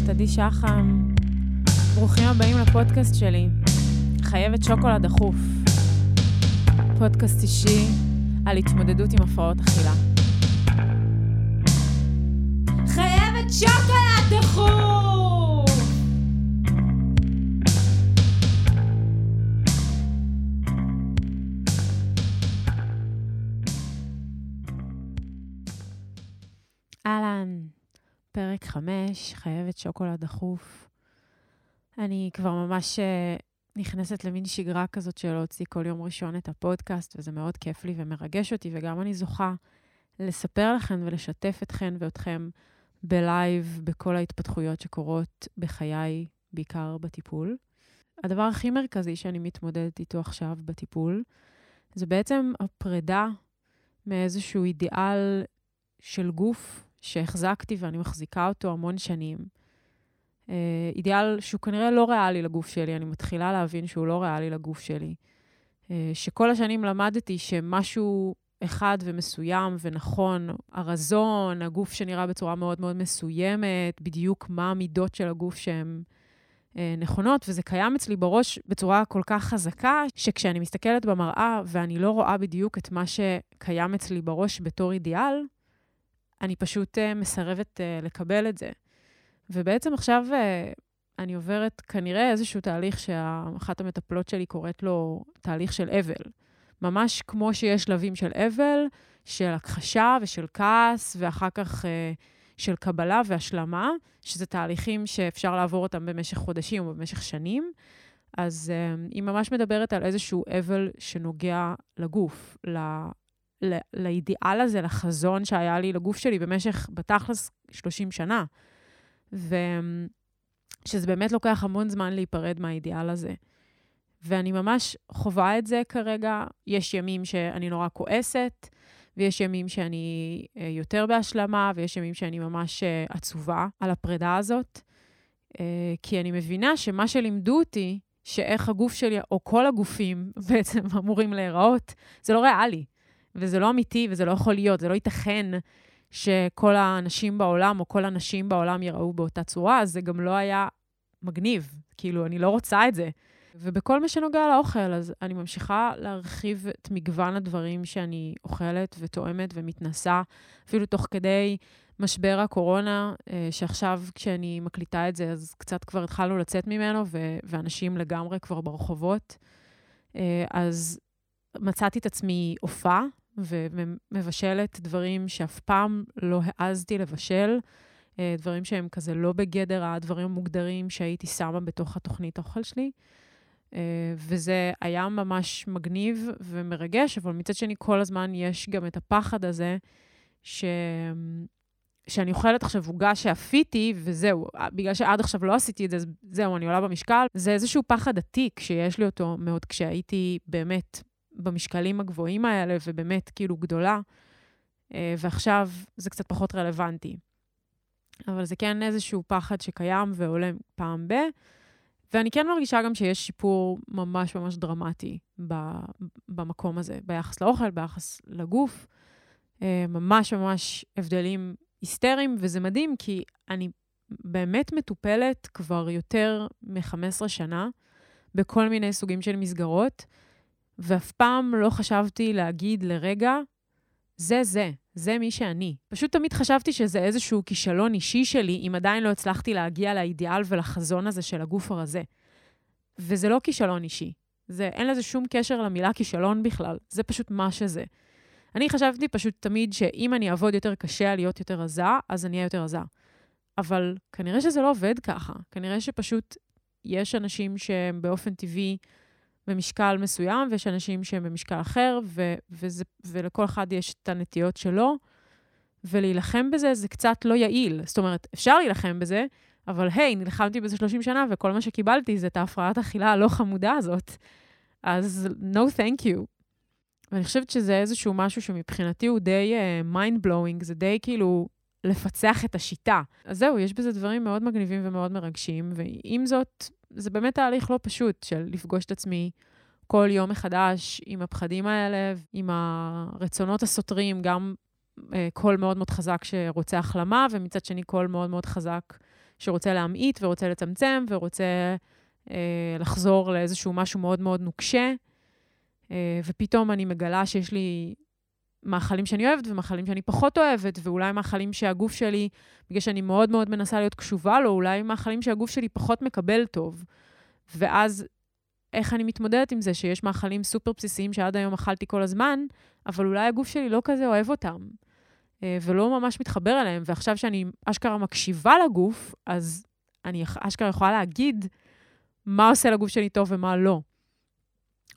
זאת עדי שחם. ברוכים הבאים לפודקאסט שלי, חייבת שוקולד דחוף. פודקאסט אישי על התמודדות עם הפרעות אכילה. חייבת שוקולד דחוף! אהלן, פרק 5, חייבת שוקולד דחוף. אני כבר ממש אה, נכנסת למין שגרה כזאת של להוציא כל יום ראשון את הפודקאסט, וזה מאוד כיף לי ומרגש אותי, וגם אני זוכה לספר לכם ולשתף אתכן ואתכם בלייב בכל ההתפתחויות שקורות בחיי, בעיקר בטיפול. הדבר הכי מרכזי שאני מתמודדת איתו עכשיו בטיפול, זה בעצם הפרידה מאיזשהו אידיאל של גוף שהחזקתי ואני מחזיקה אותו המון שנים. אה, אידיאל שהוא כנראה לא ריאלי לגוף שלי, אני מתחילה להבין שהוא לא ריאלי לגוף שלי. אה, שכל השנים למדתי שמשהו אחד ומסוים ונכון, הרזון, הגוף שנראה בצורה מאוד מאוד מסוימת, בדיוק מה המידות של הגוף שהן אה, נכונות, וזה קיים אצלי בראש בצורה כל כך חזקה, שכשאני מסתכלת במראה ואני לא רואה בדיוק את מה שקיים אצלי בראש בתור אידיאל, אני פשוט uh, מסרבת uh, לקבל את זה. ובעצם עכשיו uh, אני עוברת כנראה איזשהו תהליך שאחת המטפלות שלי קוראת לו תהליך של אבל. ממש כמו שיש שלבים של אבל, של הכחשה ושל כעס, ואחר כך uh, של קבלה והשלמה, שזה תהליכים שאפשר לעבור אותם במשך חודשים או במשך שנים. אז uh, היא ממש מדברת על איזשהו אבל שנוגע לגוף, לאידיאל הזה, לחזון שהיה לי לגוף שלי במשך, בתכלס, 30 שנה. ושזה באמת לוקח המון זמן להיפרד מהאידיאל הזה. ואני ממש חווה את זה כרגע. יש ימים שאני נורא כועסת, ויש ימים שאני אה, יותר בהשלמה, ויש ימים שאני ממש אה, עצובה על הפרידה הזאת. אה, כי אני מבינה שמה שלימדו אותי, שאיך הגוף שלי, או כל הגופים בעצם אמורים להיראות, זה לא ריאלי. וזה לא אמיתי וזה לא יכול להיות, זה לא ייתכן שכל האנשים בעולם או כל הנשים בעולם יראו באותה צורה, אז זה גם לא היה מגניב. כאילו, אני לא רוצה את זה. ובכל מה שנוגע לאוכל, אז אני ממשיכה להרחיב את מגוון הדברים שאני אוכלת ותואמת ומתנסה, אפילו תוך כדי משבר הקורונה, אה, שעכשיו כשאני מקליטה את זה, אז קצת כבר התחלנו לצאת ממנו, ו- ואנשים לגמרי כבר ברחובות. אה, אז מצאתי את עצמי הופעה ומבשלת דברים שאף פעם לא העזתי לבשל, אה, דברים שהם כזה לא בגדר הדברים המוגדרים שהייתי שמה בתוך התוכנית אוכל שלי. אה, וזה היה ממש מגניב ומרגש, אבל מצד שני, כל הזמן יש גם את הפחד הזה, ש... שאני אוכלת עכשיו עוגה שאפיתי, וזהו, בגלל שעד עכשיו לא עשיתי את זה, זהו, אני עולה במשקל. זה איזשהו פחד עתיק שיש לי אותו מאוד כשהייתי באמת במשקלים הגבוהים האלה, ובאמת כאילו גדולה, אה, ועכשיו זה קצת פחות רלוונטי. אבל זה כן איזשהו פחד שקיים ועולה פעם ב... ואני כן מרגישה גם שיש שיפור ממש ממש דרמטי במקום הזה, ביחס לאוכל, ביחס לגוף. אה, ממש ממש הבדלים היסטריים, וזה מדהים, כי אני באמת מטופלת כבר יותר מ-15 שנה בכל מיני סוגים של מסגרות. ואף פעם לא חשבתי להגיד לרגע, זה זה, זה מי שאני. פשוט תמיד חשבתי שזה איזשהו כישלון אישי שלי, אם עדיין לא הצלחתי להגיע לאידיאל ולחזון הזה של הגוף הרזה. וזה לא כישלון אישי. זה, אין לזה שום קשר למילה כישלון בכלל, זה פשוט מה שזה. אני חשבתי פשוט תמיד שאם אני אעבוד יותר קשה על להיות יותר רזה, אז אני אהיה יותר רזה. אבל כנראה שזה לא עובד ככה. כנראה שפשוט יש אנשים שהם באופן טבעי במשקל מסוים, ויש אנשים שהם במשקל אחר, ו- וזה, ולכל אחד יש את הנטיות שלו, ולהילחם בזה זה קצת לא יעיל. זאת אומרת, אפשר להילחם בזה, אבל היי, נלחמתי בזה 30 שנה, וכל מה שקיבלתי זה את ההפרעת אכילה הלא חמודה הזאת. אז no thank you. ואני חושבת שזה איזשהו משהו שמבחינתי הוא די uh, mind blowing, זה די כאילו לפצח את השיטה. אז זהו, יש בזה דברים מאוד מגניבים ומאוד מרגשים, ועם זאת, זה באמת תהליך לא פשוט של לפגוש את עצמי כל יום מחדש עם הפחדים האלה, עם הרצונות הסותרים, גם uh, קול מאוד מאוד חזק שרוצה החלמה, ומצד שני קול מאוד מאוד חזק שרוצה להמעיט ורוצה לצמצם ורוצה אה, לחזור לאיזשהו משהו מאוד מאוד נוקשה, אה, ופתאום אני מגלה שיש לי מאכלים שאני אוהבת ומאכלים שאני פחות אוהבת, ואולי מאכלים שהגוף שלי, בגלל שאני מאוד מאוד מנסה להיות קשובה לו, אולי מאכלים שהגוף שלי פחות מקבל טוב. ואז איך אני מתמודדת עם זה שיש מאכלים סופר בסיסיים שעד היום אכלתי כל הזמן, אבל אולי הגוף שלי לא כזה אוהב אותם, אה, ולא ממש מתחבר אליהם. ועכשיו שאני אשכרה מקשיבה לגוף, אז אני אשכרה יכולה להגיד מה עושה לגוף שלי טוב ומה לא.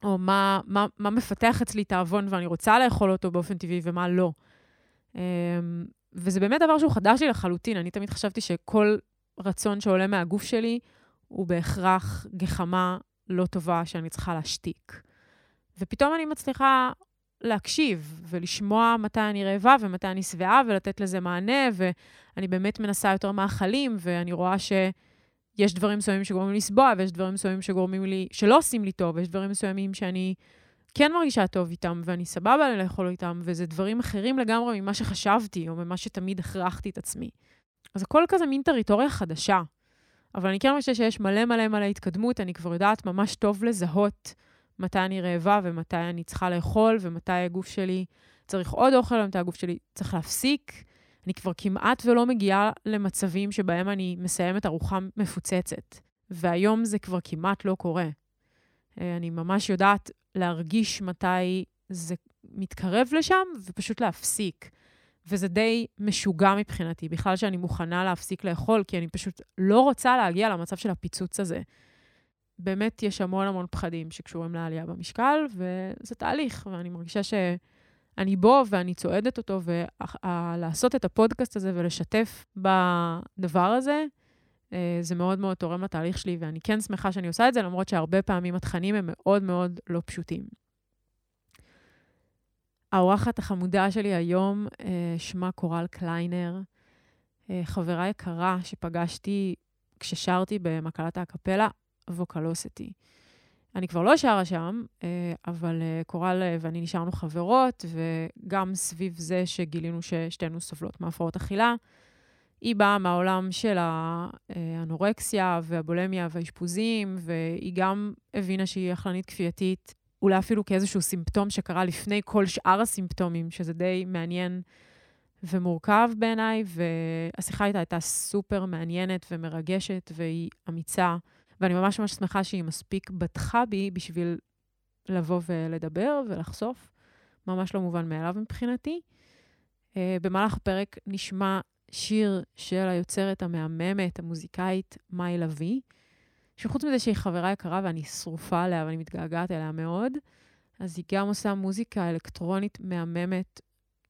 או מה, מה, מה מפתח אצלי תאבון ואני רוצה לאכול אותו באופן טבעי ומה לא. אמ, וזה באמת דבר שהוא חדש לי לחלוטין. אני תמיד חשבתי שכל רצון שעולה מהגוף שלי הוא בהכרח גחמה לא טובה שאני צריכה להשתיק. ופתאום אני מצליחה להקשיב ולשמוע מתי אני רעבה ומתי אני שבעה ולתת לזה מענה, ואני באמת מנסה יותר מאכלים, ואני רואה ש... יש דברים מסוימים שגורמים לי לסבוע, ויש דברים מסוימים שגורמים לי, שלא עושים לי טוב, ויש דברים מסוימים שאני כן מרגישה טוב איתם, ואני סבבה לאכול איתם, וזה דברים אחרים לגמרי ממה שחשבתי, או ממה שתמיד הכרחתי את עצמי. אז הכל כזה מין טריטוריה חדשה. אבל אני כן חושבת שיש מלא מלא מלא התקדמות, אני כבר יודעת ממש טוב לזהות מתי אני רעבה ומתי אני צריכה לאכול, ומתי הגוף שלי צריך עוד אוכל, ומתי הגוף שלי צריך להפסיק. אני כבר כמעט ולא מגיעה למצבים שבהם אני מסיימת ארוחה מפוצצת. והיום זה כבר כמעט לא קורה. אה, אני ממש יודעת להרגיש מתי זה מתקרב לשם ופשוט להפסיק. וזה די משוגע מבחינתי, בכלל שאני מוכנה להפסיק לאכול, כי אני פשוט לא רוצה להגיע למצב של הפיצוץ הזה. באמת יש המון המון פחדים שקשורים לעלייה במשקל, וזה תהליך, ואני מרגישה ש... אני בו ואני צועדת אותו, ולעשות את הפודקאסט הזה ולשתף בדבר הזה, אה, זה מאוד מאוד תורם לתהליך שלי, ואני כן שמחה שאני עושה את זה, למרות שהרבה פעמים התכנים הם מאוד מאוד לא פשוטים. האורחת החמודה שלי היום, אה, שמה קורל קליינר, אה, חברה יקרה שפגשתי כששרתי במקהלת האקפלה, ווקלוסטי. אני כבר לא שרה שם, אה, אבל אה, קורל אה, ואני נשארנו חברות, וגם סביב זה שגילינו ששתינו סובלות מהפרעות אכילה. היא באה מהעולם של האנורקסיה והבולמיה והאשפוזים, והיא גם הבינה שהיא אכלנית כפייתית, אולי אפילו כאיזשהו סימפטום שקרה לפני כל שאר הסימפטומים, שזה די מעניין ומורכב בעיניי, והשיחה איתה הייתה סופר מעניינת ומרגשת, והיא אמיצה. ואני ממש ממש שמחה שהיא מספיק בטחה בי בשביל לבוא ולדבר ולחשוף. ממש לא מובן מאליו מבחינתי. Uh, במהלך הפרק נשמע שיר של היוצרת המהממת, המוזיקאית, מאי לביא, שחוץ מזה שהיא חברה יקרה ואני שרופה עליה ואני מתגעגעת אליה מאוד, אז היא גם עושה מוזיקה אלקטרונית מהממת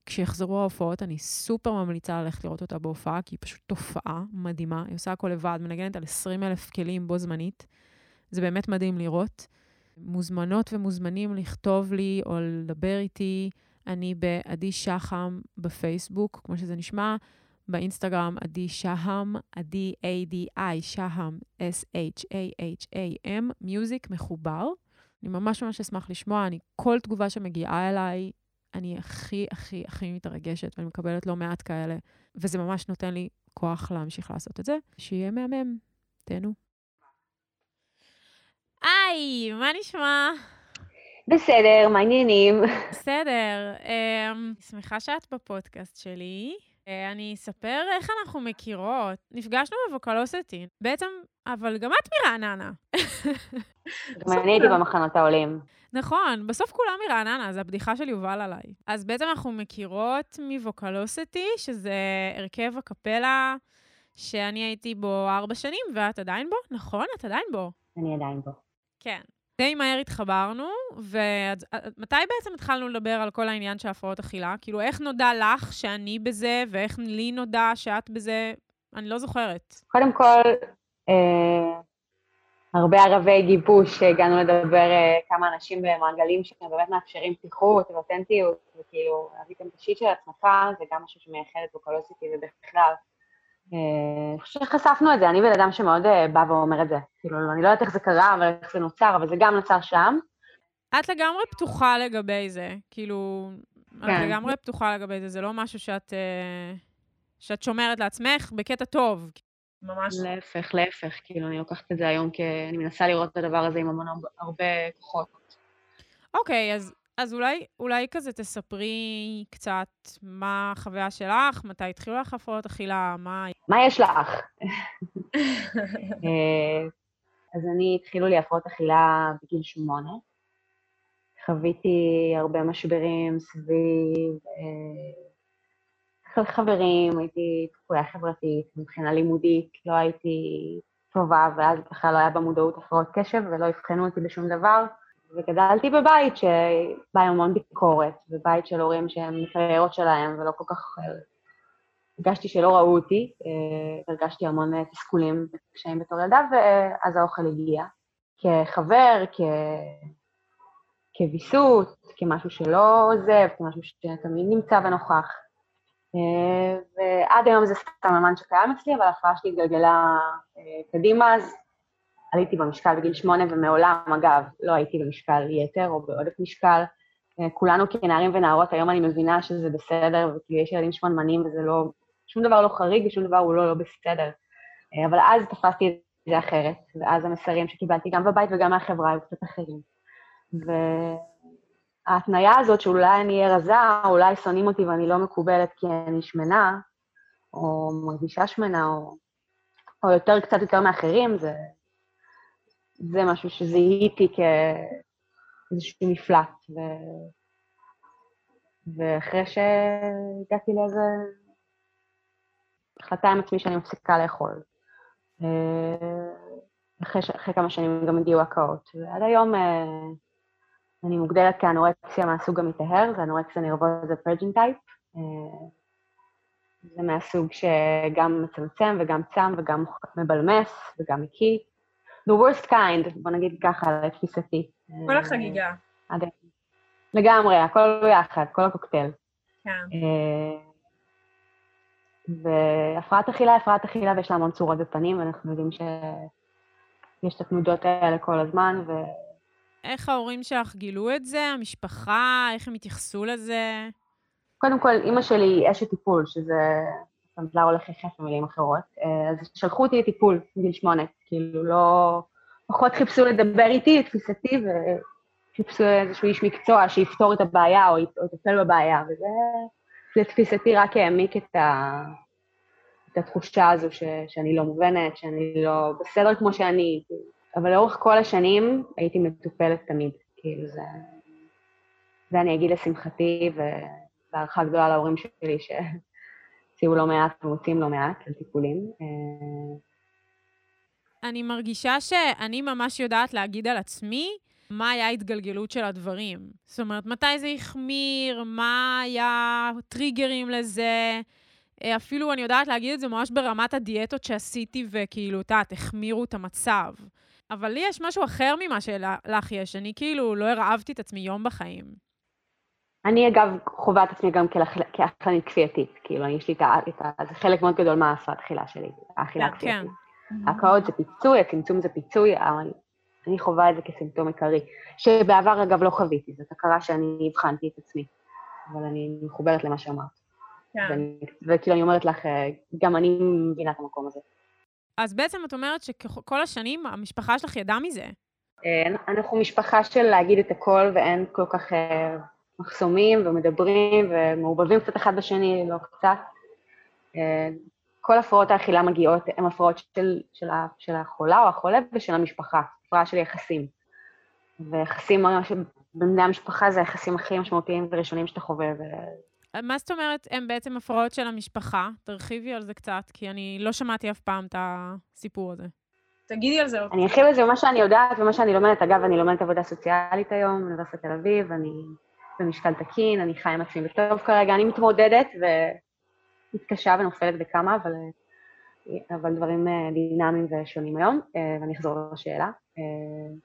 כשיחזרו ההופעות, אני סופר ממליצה ללכת לראות אותה בהופעה, כי היא פשוט תופעה מדהימה. היא עושה הכל לבד, מנגנת על 20 אלף כלים בו זמנית. זה באמת מדהים לראות. מוזמנות ומוזמנים לכתוב לי או לדבר איתי. אני בעדי שחם בפייסבוק, כמו שזה נשמע, באינסטגרם עדי שהם, עדי A-D-I, שהם, S-H-A-H-A-M, מיוזיק מחובר. אני ממש ממש אשמח לשמוע, אני, כל תגובה שמגיעה אליי, אני הכי, הכי, הכי מתרגשת, ואני מקבלת לא מעט כאלה, וזה ממש נותן לי כוח להמשיך לעשות את זה. שיהיה מהמם, תהנו. היי, מה נשמע? בסדר, מה העניינים? בסדר. Um, שמחה שאת בפודקאסט שלי. Uh, אני אספר איך אנחנו מכירות. נפגשנו בווקלוסטי. בעצם, אבל גם את מרעננה. גם אני הייתי במחנות העולים. נכון, בסוף כולם מרעננה, זו הבדיחה של יובל עליי. אז בעצם אנחנו מכירות מווקלוסטי, שזה הרכב הקפלה שאני הייתי בו ארבע שנים, ואת עדיין בו? נכון? את עדיין בו. אני עדיין בו. כן. די מהר התחברנו, ומתי בעצם התחלנו לדבר על כל העניין של הפרעות אכילה? כאילו, איך נודע לך שאני בזה, ואיך לי נודע שאת בזה? אני לא זוכרת. קודם כל, אה, הרבה ערבי גיבוש שהגענו לדבר אה, כמה אנשים במעגלים שהם באמת מאפשרים פתיחות ואותנטיות, וכאילו להביא את השיט של עצמך, זה גם משהו שמייחד את ווקלוסיטי ובכלל. אה, אני חושבת שחשפנו את זה, אני בן אדם שמאוד אה, בא ואומר את זה. כאילו, אני לא יודעת איך זה קרה ואיך זה נוצר, אבל זה גם נוצר שם. את לגמרי פתוחה לגבי זה, כאילו, כן. את לגמרי פתוחה לגבי זה, זה לא משהו שאת, שאת שומרת לעצמך בקטע טוב. ממש... להפך, להפך, כאילו, אני לוקחת את זה היום כי אני מנסה לראות את הדבר הזה עם המון הרבה כוחות. אוקיי, אז, אז אולי, אולי כזה תספרי קצת מה החוויה שלך, מתי התחילו לך הפרעות אכילה, מה... מה יש לך? אה, אז אני, התחילו לי הפרעות אכילה בגיל שמונה. חוויתי הרבה משברים סביב אה, חברים, הייתי תקועה חברתית, מבחינה לימודית לא הייתי טובה, ואז בכלל לא היה במודעות הפרעות קשב ולא אבחנו אותי בשום דבר. וגדלתי בבית שבא עם המון ביקורת, בבית של הורים שהם מקריירות שלהם ולא כל כך... אה, הרגשתי שלא ראו אותי, אה, הרגשתי המון תסכולים וקשיים בתור ילדה, ואז האוכל הגיע. כחבר, כ... כוויסות, כמשהו שלא עוזב, כמשהו שתמיד נמצא ונוכח. אה, ועד היום זה סתם אמן שקיים אצלי, אבל ההפרעה שלי התגלגלה קדימה, אז עליתי במשקל בגיל שמונה, ומעולם, אגב, לא הייתי במשקל יתר או בעודף משקל. אה, כולנו כנערים ונערות, היום אני מבינה שזה בסדר, וכאילו יש ילדים שמנמנים וזה לא, שום דבר לא חריג ושום דבר הוא לא לא בסדר. אה, אבל אז תפסתי את זה אחרת, ואז המסרים שקיבלתי גם בבית וגם מהחברה היו קצת אחרים. וההתניה הזאת שאולי אני אהיה רזה, או אולי שונאים אותי ואני לא מקובלת כי אני שמנה, או מרגישה שמנה, או, או יותר, קצת יותר מאחרים, זה, זה משהו שזיהיתי כאיזשהו מפלט. ו... ואחרי שהגעתי לאיזה החלטה עם עצמי שאני מפסיקה לאכול. אה, אחרי, ש... אחרי כמה שנים גם הגיעו הקאות. ועד היום אה, אני מוגדרת כאנורקסיה מהסוג המטהר, זה אנורקסיה נרבוזה purging type. זה מהסוג שגם מצמצם וגם צם וגם מבלמס וגם מקיא. The worst kind, בוא נגיד ככה, לתפיסתי. כל החגיגה. לגמרי, הכל ביחד, כל הקוקטייל. כן. אה, והפרעת אכילה, הפרעת אכילה, ויש לה המון צורות ופנים, ואנחנו יודעים שיש את התנודות האלה כל הזמן, ו... איך ההורים שלך גילו את זה? המשפחה? איך הם התייחסו לזה? קודם כל, אימא שלי היא אשת טיפול, שזה סנדלר הולך יחף במילים אחרות, אה, אז שלחו אותי לטיפול בגיל שמונה, כאילו לא... פחות חיפשו לדבר איתי, לתפיסתי, וחיפשו איזשהו איש מקצוע שיפתור את הבעיה או יטפל בבעיה, וזה לתפיסתי רק העמיק את, ה... את התחושה הזו ש... שאני לא מובנת, שאני לא בסדר כמו שאני, אבל לאורך כל השנים הייתי מטופלת תמיד, כאילו זה... זה אני אגיד לשמחתי, והערכה גדולה להורים שלי, ש... הציעו לא מעט ומוצאים לא מעט לטיפולים. אה, אני מרגישה שאני ממש יודעת להגיד על עצמי מה היה ההתגלגלות של הדברים. זאת אומרת, מתי זה החמיר, מה היה טריגרים לזה. אה, אפילו אני יודעת להגיד את זה ממש ברמת הדיאטות שעשיתי, וכאילו, את יודעת, החמירו את המצב. אבל לי יש משהו אחר ממה שלך יש. אני כאילו לא הרעבתי את עצמי יום בחיים. אני אגב חווה את עצמי גם כאכלנית כפייתית, כאילו, יש לי את ה... זה חלק מאוד גדול מההפרעת אכילה שלי, האכילה כן, הכפייתית. כן. הקאות זה פיצוי, הצמצום זה פיצוי, אבל אני חווה את זה כסימפטום עיקרי, שבעבר אגב לא חוויתי, זאת הכרה שאני הבחנתי את עצמי, אבל אני מחוברת למה שאמרת. כן. וכאילו אני אומרת לך, גם אני מבינה את המקום הזה. אז בעצם את אומרת שכל השנים המשפחה שלך ידעה מזה. אה, אנחנו משפחה של להגיד את הכל ואין כל כך אה, מחסומים ומדברים ומעורבבים קצת אחד בשני, לא קצת. אה, כל הפרעות האכילה מגיעות, הן הפרעות של, של, של החולה או החולה ושל המשפחה, הפרעה של יחסים. ויחסים בין בני המשפחה זה היחסים הכי משמעותיים וראשונים שאתה חווה. ו... מה זאת אומרת, הן בעצם הפרעות של המשפחה? תרחיבי על זה קצת, כי אני לא שמעתי אף פעם את הסיפור הזה. תגידי על זה. אני ארחיב על זה במה שאני יודעת ומה שאני לומדת. אגב, אני לומדת עבודה סוציאלית היום באוניברסיטת תל אביב, אני במשקל תקין, אני חיה עם עצמי בטוב כרגע, אני מתמודדת ומתקשה ונופלת בכמה, אבל, אבל דברים אה, דינמיים ושונים היום, אה, ואני אחזור לשאלה. אה,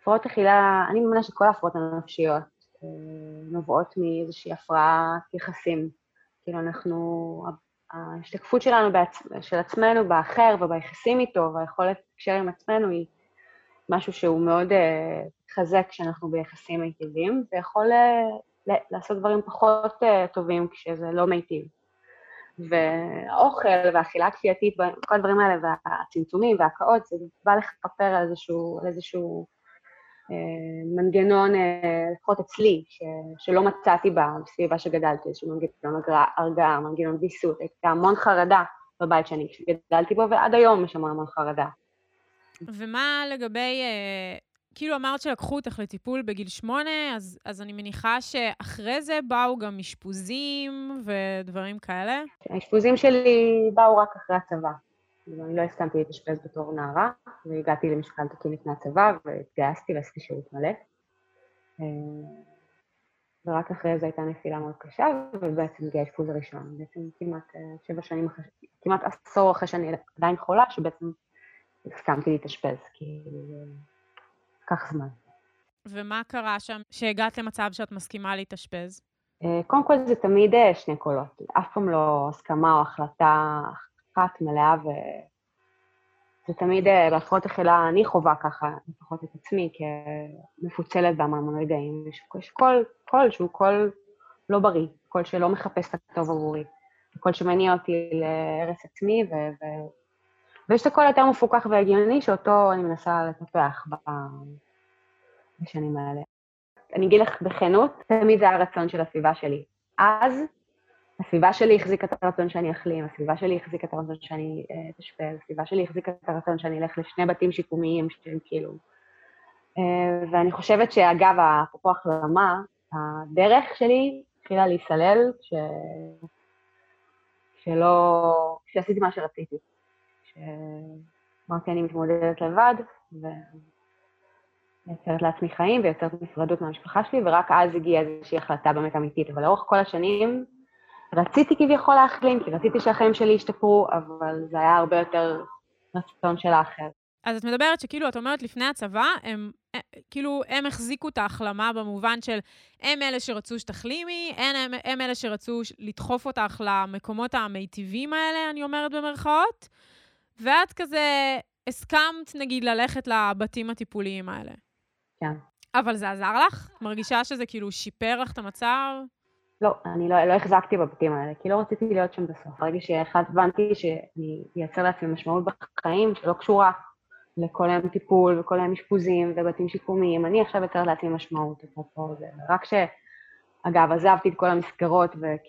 הפרעות אכילה, אני מאמינה שכל ההפרעות הנפשיות נובעות מאיזושהי הפרעת יחסים. כאילו אנחנו, ההשתקפות שלנו, בעצ... של עצמנו באחר וביחסים איתו, והיכולת לקשר עם עצמנו היא משהו שהוא מאוד מתחזק כשאנחנו ביחסים מיטיבים, ויכול uh, לעשות דברים פחות uh, טובים כשזה לא מיטיב. והאוכל והאכילה הכפייתית, כל הדברים האלה, והצמצומים וההקאות, זה בא לכפר על איזשהו, על איזשהו אה, מנגנון, אה, לפחות אצלי, ש, שלא מצאתי בסביבה שגדלתי, איזשהו מנגנון הרגעה, מנגנון ויסות, הייתה המון חרדה בבית שאני גדלתי בו, ועד היום יש המון המון חרדה. ומה לגבי, אה, כאילו אמרת שלקחו אותך לטיפול בגיל שמונה, אז, אז אני מניחה שאחרי זה באו גם אשפוזים ודברים כאלה? האשפוזים שלי באו רק אחרי הצבא. אני לא הסכמתי להתאשפז בתור נערה, והגעתי למשקל תקין לפני הצבא, והתגייסתי ועשיתי שירות מלא. אה, ורק אחרי זה הייתה נפילה מאוד קשה, ובעצם הגיע האשפוז הראשון. בעצם כמעט אה, שבע שנים אחרי, כמעט עשור אחרי שאני עדיין חולה, שבעצם הסכמתי להתאשפז, כי לקח זמן. ומה קרה שם שהגעת למצב שאת מסכימה להתאשפז? אה, קודם כל זה תמיד שני קולות, אף פעם לא הסכמה או החלטה אחת מלאה, וזה תמיד, אה, בהפרעות אכילה, אני חווה ככה, לפחות את עצמי, כמפוצלת בהמון רגעים. יש קול, קול שהוא קול לא בריא, קול שלא מחפש את הטוב עבורי, קול שמניע אותי להרס עצמי, ו... ויש את הקול היותר מפוקח והגיוני, שאותו אני מנסה לטפח בשנים האלה. אני אגיד לך בכנות, תמיד זה הרצון של הסביבה שלי. אז הסביבה שלי החזיקה את הרצון שאני אחלים, הסביבה שלי החזיקה את הרצון שאני אה, הסביבה שלי החזיקה את הרצון שאני אלך לשני בתים שיקומיים שהם כאילו... אה, ואני חושבת שאגב, אפרופו החלמה, הדרך שלי התחילה להיסלל כש... כשלא... כשעשיתי מה שרציתי. כשאמרתי, אני מתמודדת לבד, ויוצרת לעצמי חיים ויוצרת נפרדות מהמשפחה שלי, ורק אז הגיעה איזושהי החלטה באמת אמיתית. אבל לאורך כל השנים רציתי כביכול להחלים, כי רציתי שהחיים שלי ישתפרו, אבל זה היה הרבה יותר רצון של האחר. אז את מדברת שכאילו, את אומרת לפני הצבא, הם, אה, כאילו, הם החזיקו את ההחלמה במובן של הם אלה שרצו שתחלימי, הם, הם אלה שרצו לדחוף אותך למקומות המיטיבים האלה, אני אומרת במרכאות, ואת כזה הסכמת, נגיד, ללכת לבתים הטיפוליים האלה. כן. אבל זה עזר לך? מרגישה שזה כאילו שיפר לך את המצב? לא, אני לא, לא החזקתי בבתים האלה, כי לא רציתי להיות שם בסוף. ברגע שאחד הבנתי שאני אייצר לעצמי משמעות בחיים שלא קשורה לכל היום טיפול וכל היום אשפוזים ובתים שיקומיים, אני עכשיו אייצר לעצמי משמעות, אפרופו זה. רק ש... אגב, עזבתי את כל המסגרות, וכ...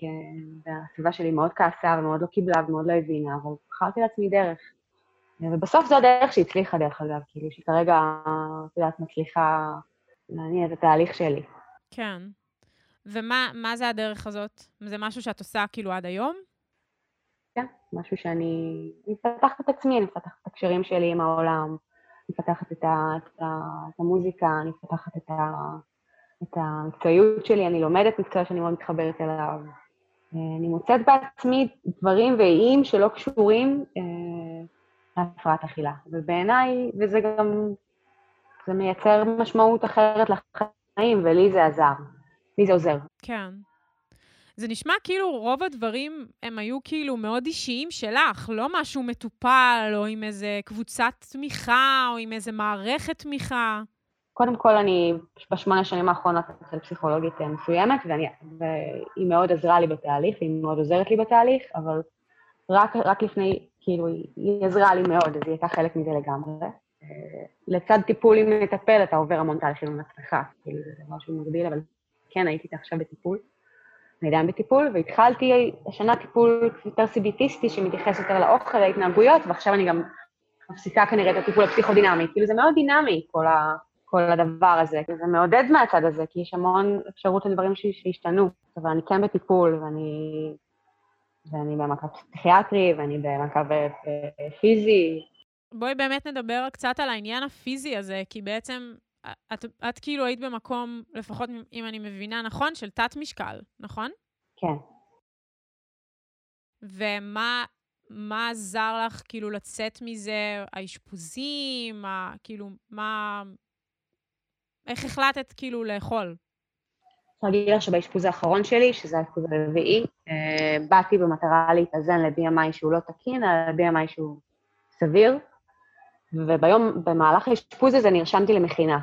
והסביבה שלי מאוד כעסה ומאוד לא קיבלה ומאוד לא הבינה, אבל בחרתי לעצמי דרך. ובסוף זו הדרך שהצליחה, דרך אגב, כאילו, שכרגע, את יודעת, מצליחה להניע את התהליך שלי. כן. ומה זה הדרך הזאת? זה משהו שאת עושה כאילו עד היום? כן, משהו שאני... אני מפתחת את עצמי, אני מפתחת את הקשרים שלי עם העולם, אני מפתחת את, ה, את, ה, את המוזיקה, אני מפתחת את, ה, את המקצועיות שלי, אני לומדת מקצוע שאני מאוד מתחברת אליו. אני מוצאת בעצמי דברים ואיים שלא קשורים אה, להפרעת אכילה. ובעיניי, וזה גם, זה מייצר משמעות אחרת לחיים, ולי זה עזר. לי זה עוזר. כן. זה נשמע כאילו רוב הדברים הם היו כאילו מאוד אישיים שלך, לא משהו מטופל, או עם איזה קבוצת תמיכה, או עם איזה מערכת תמיכה. קודם כל, אני בשמונה שנים האחרונות אצל פסיכולוגית אה, מסוימת, ואני, והיא מאוד עזרה לי בתהליך, והיא מאוד עוזרת לי בתהליך, אבל רק, רק לפני, כאילו, היא עזרה לי מאוד, אז היא הייתה חלק מזה לגמרי. אה, לצד טיפול עם מטפל, אתה עובר המון תהליכים עם עצמך, כאילו, זה משהו מגביל, אבל כן, הייתי עכשיו בטיפול, אני עדיין בטיפול, והתחלתי השנה טיפול יותר סיביטיסטי, שמתייחס יותר לאוכל, להתנהגויות, ועכשיו אני גם מפסיקה כנראה את הטיפול הפסיכודינמי. כאילו זה מאוד דינמי, כל, ה, כל הדבר הזה, זה מעודד מהצד הזה, כי יש המון אפשרות לדברים שהשתנו, אבל אני כן בטיפול, ואני, ואני במעקב פסיכיאטרי, ואני במעקב פיזי. בואי באמת נדבר קצת על העניין הפיזי הזה, כי בעצם את, את כאילו היית במקום, לפחות אם אני מבינה נכון, של תת-משקל, נכון? כן. ומה מה עזר לך כאילו לצאת מזה, האשפוזים, ה, כאילו, מה... איך החלטת כאילו לאכול? אני אגיד לך שבאשפוז האחרון שלי, שזה האשפוז הרביעי, אה, באתי במטרה להתאזן ל-BMI שהוא לא תקין, אלא ל-BMI שהוא סביר, וביום, במהלך האשפוז הזה נרשמתי למכינה.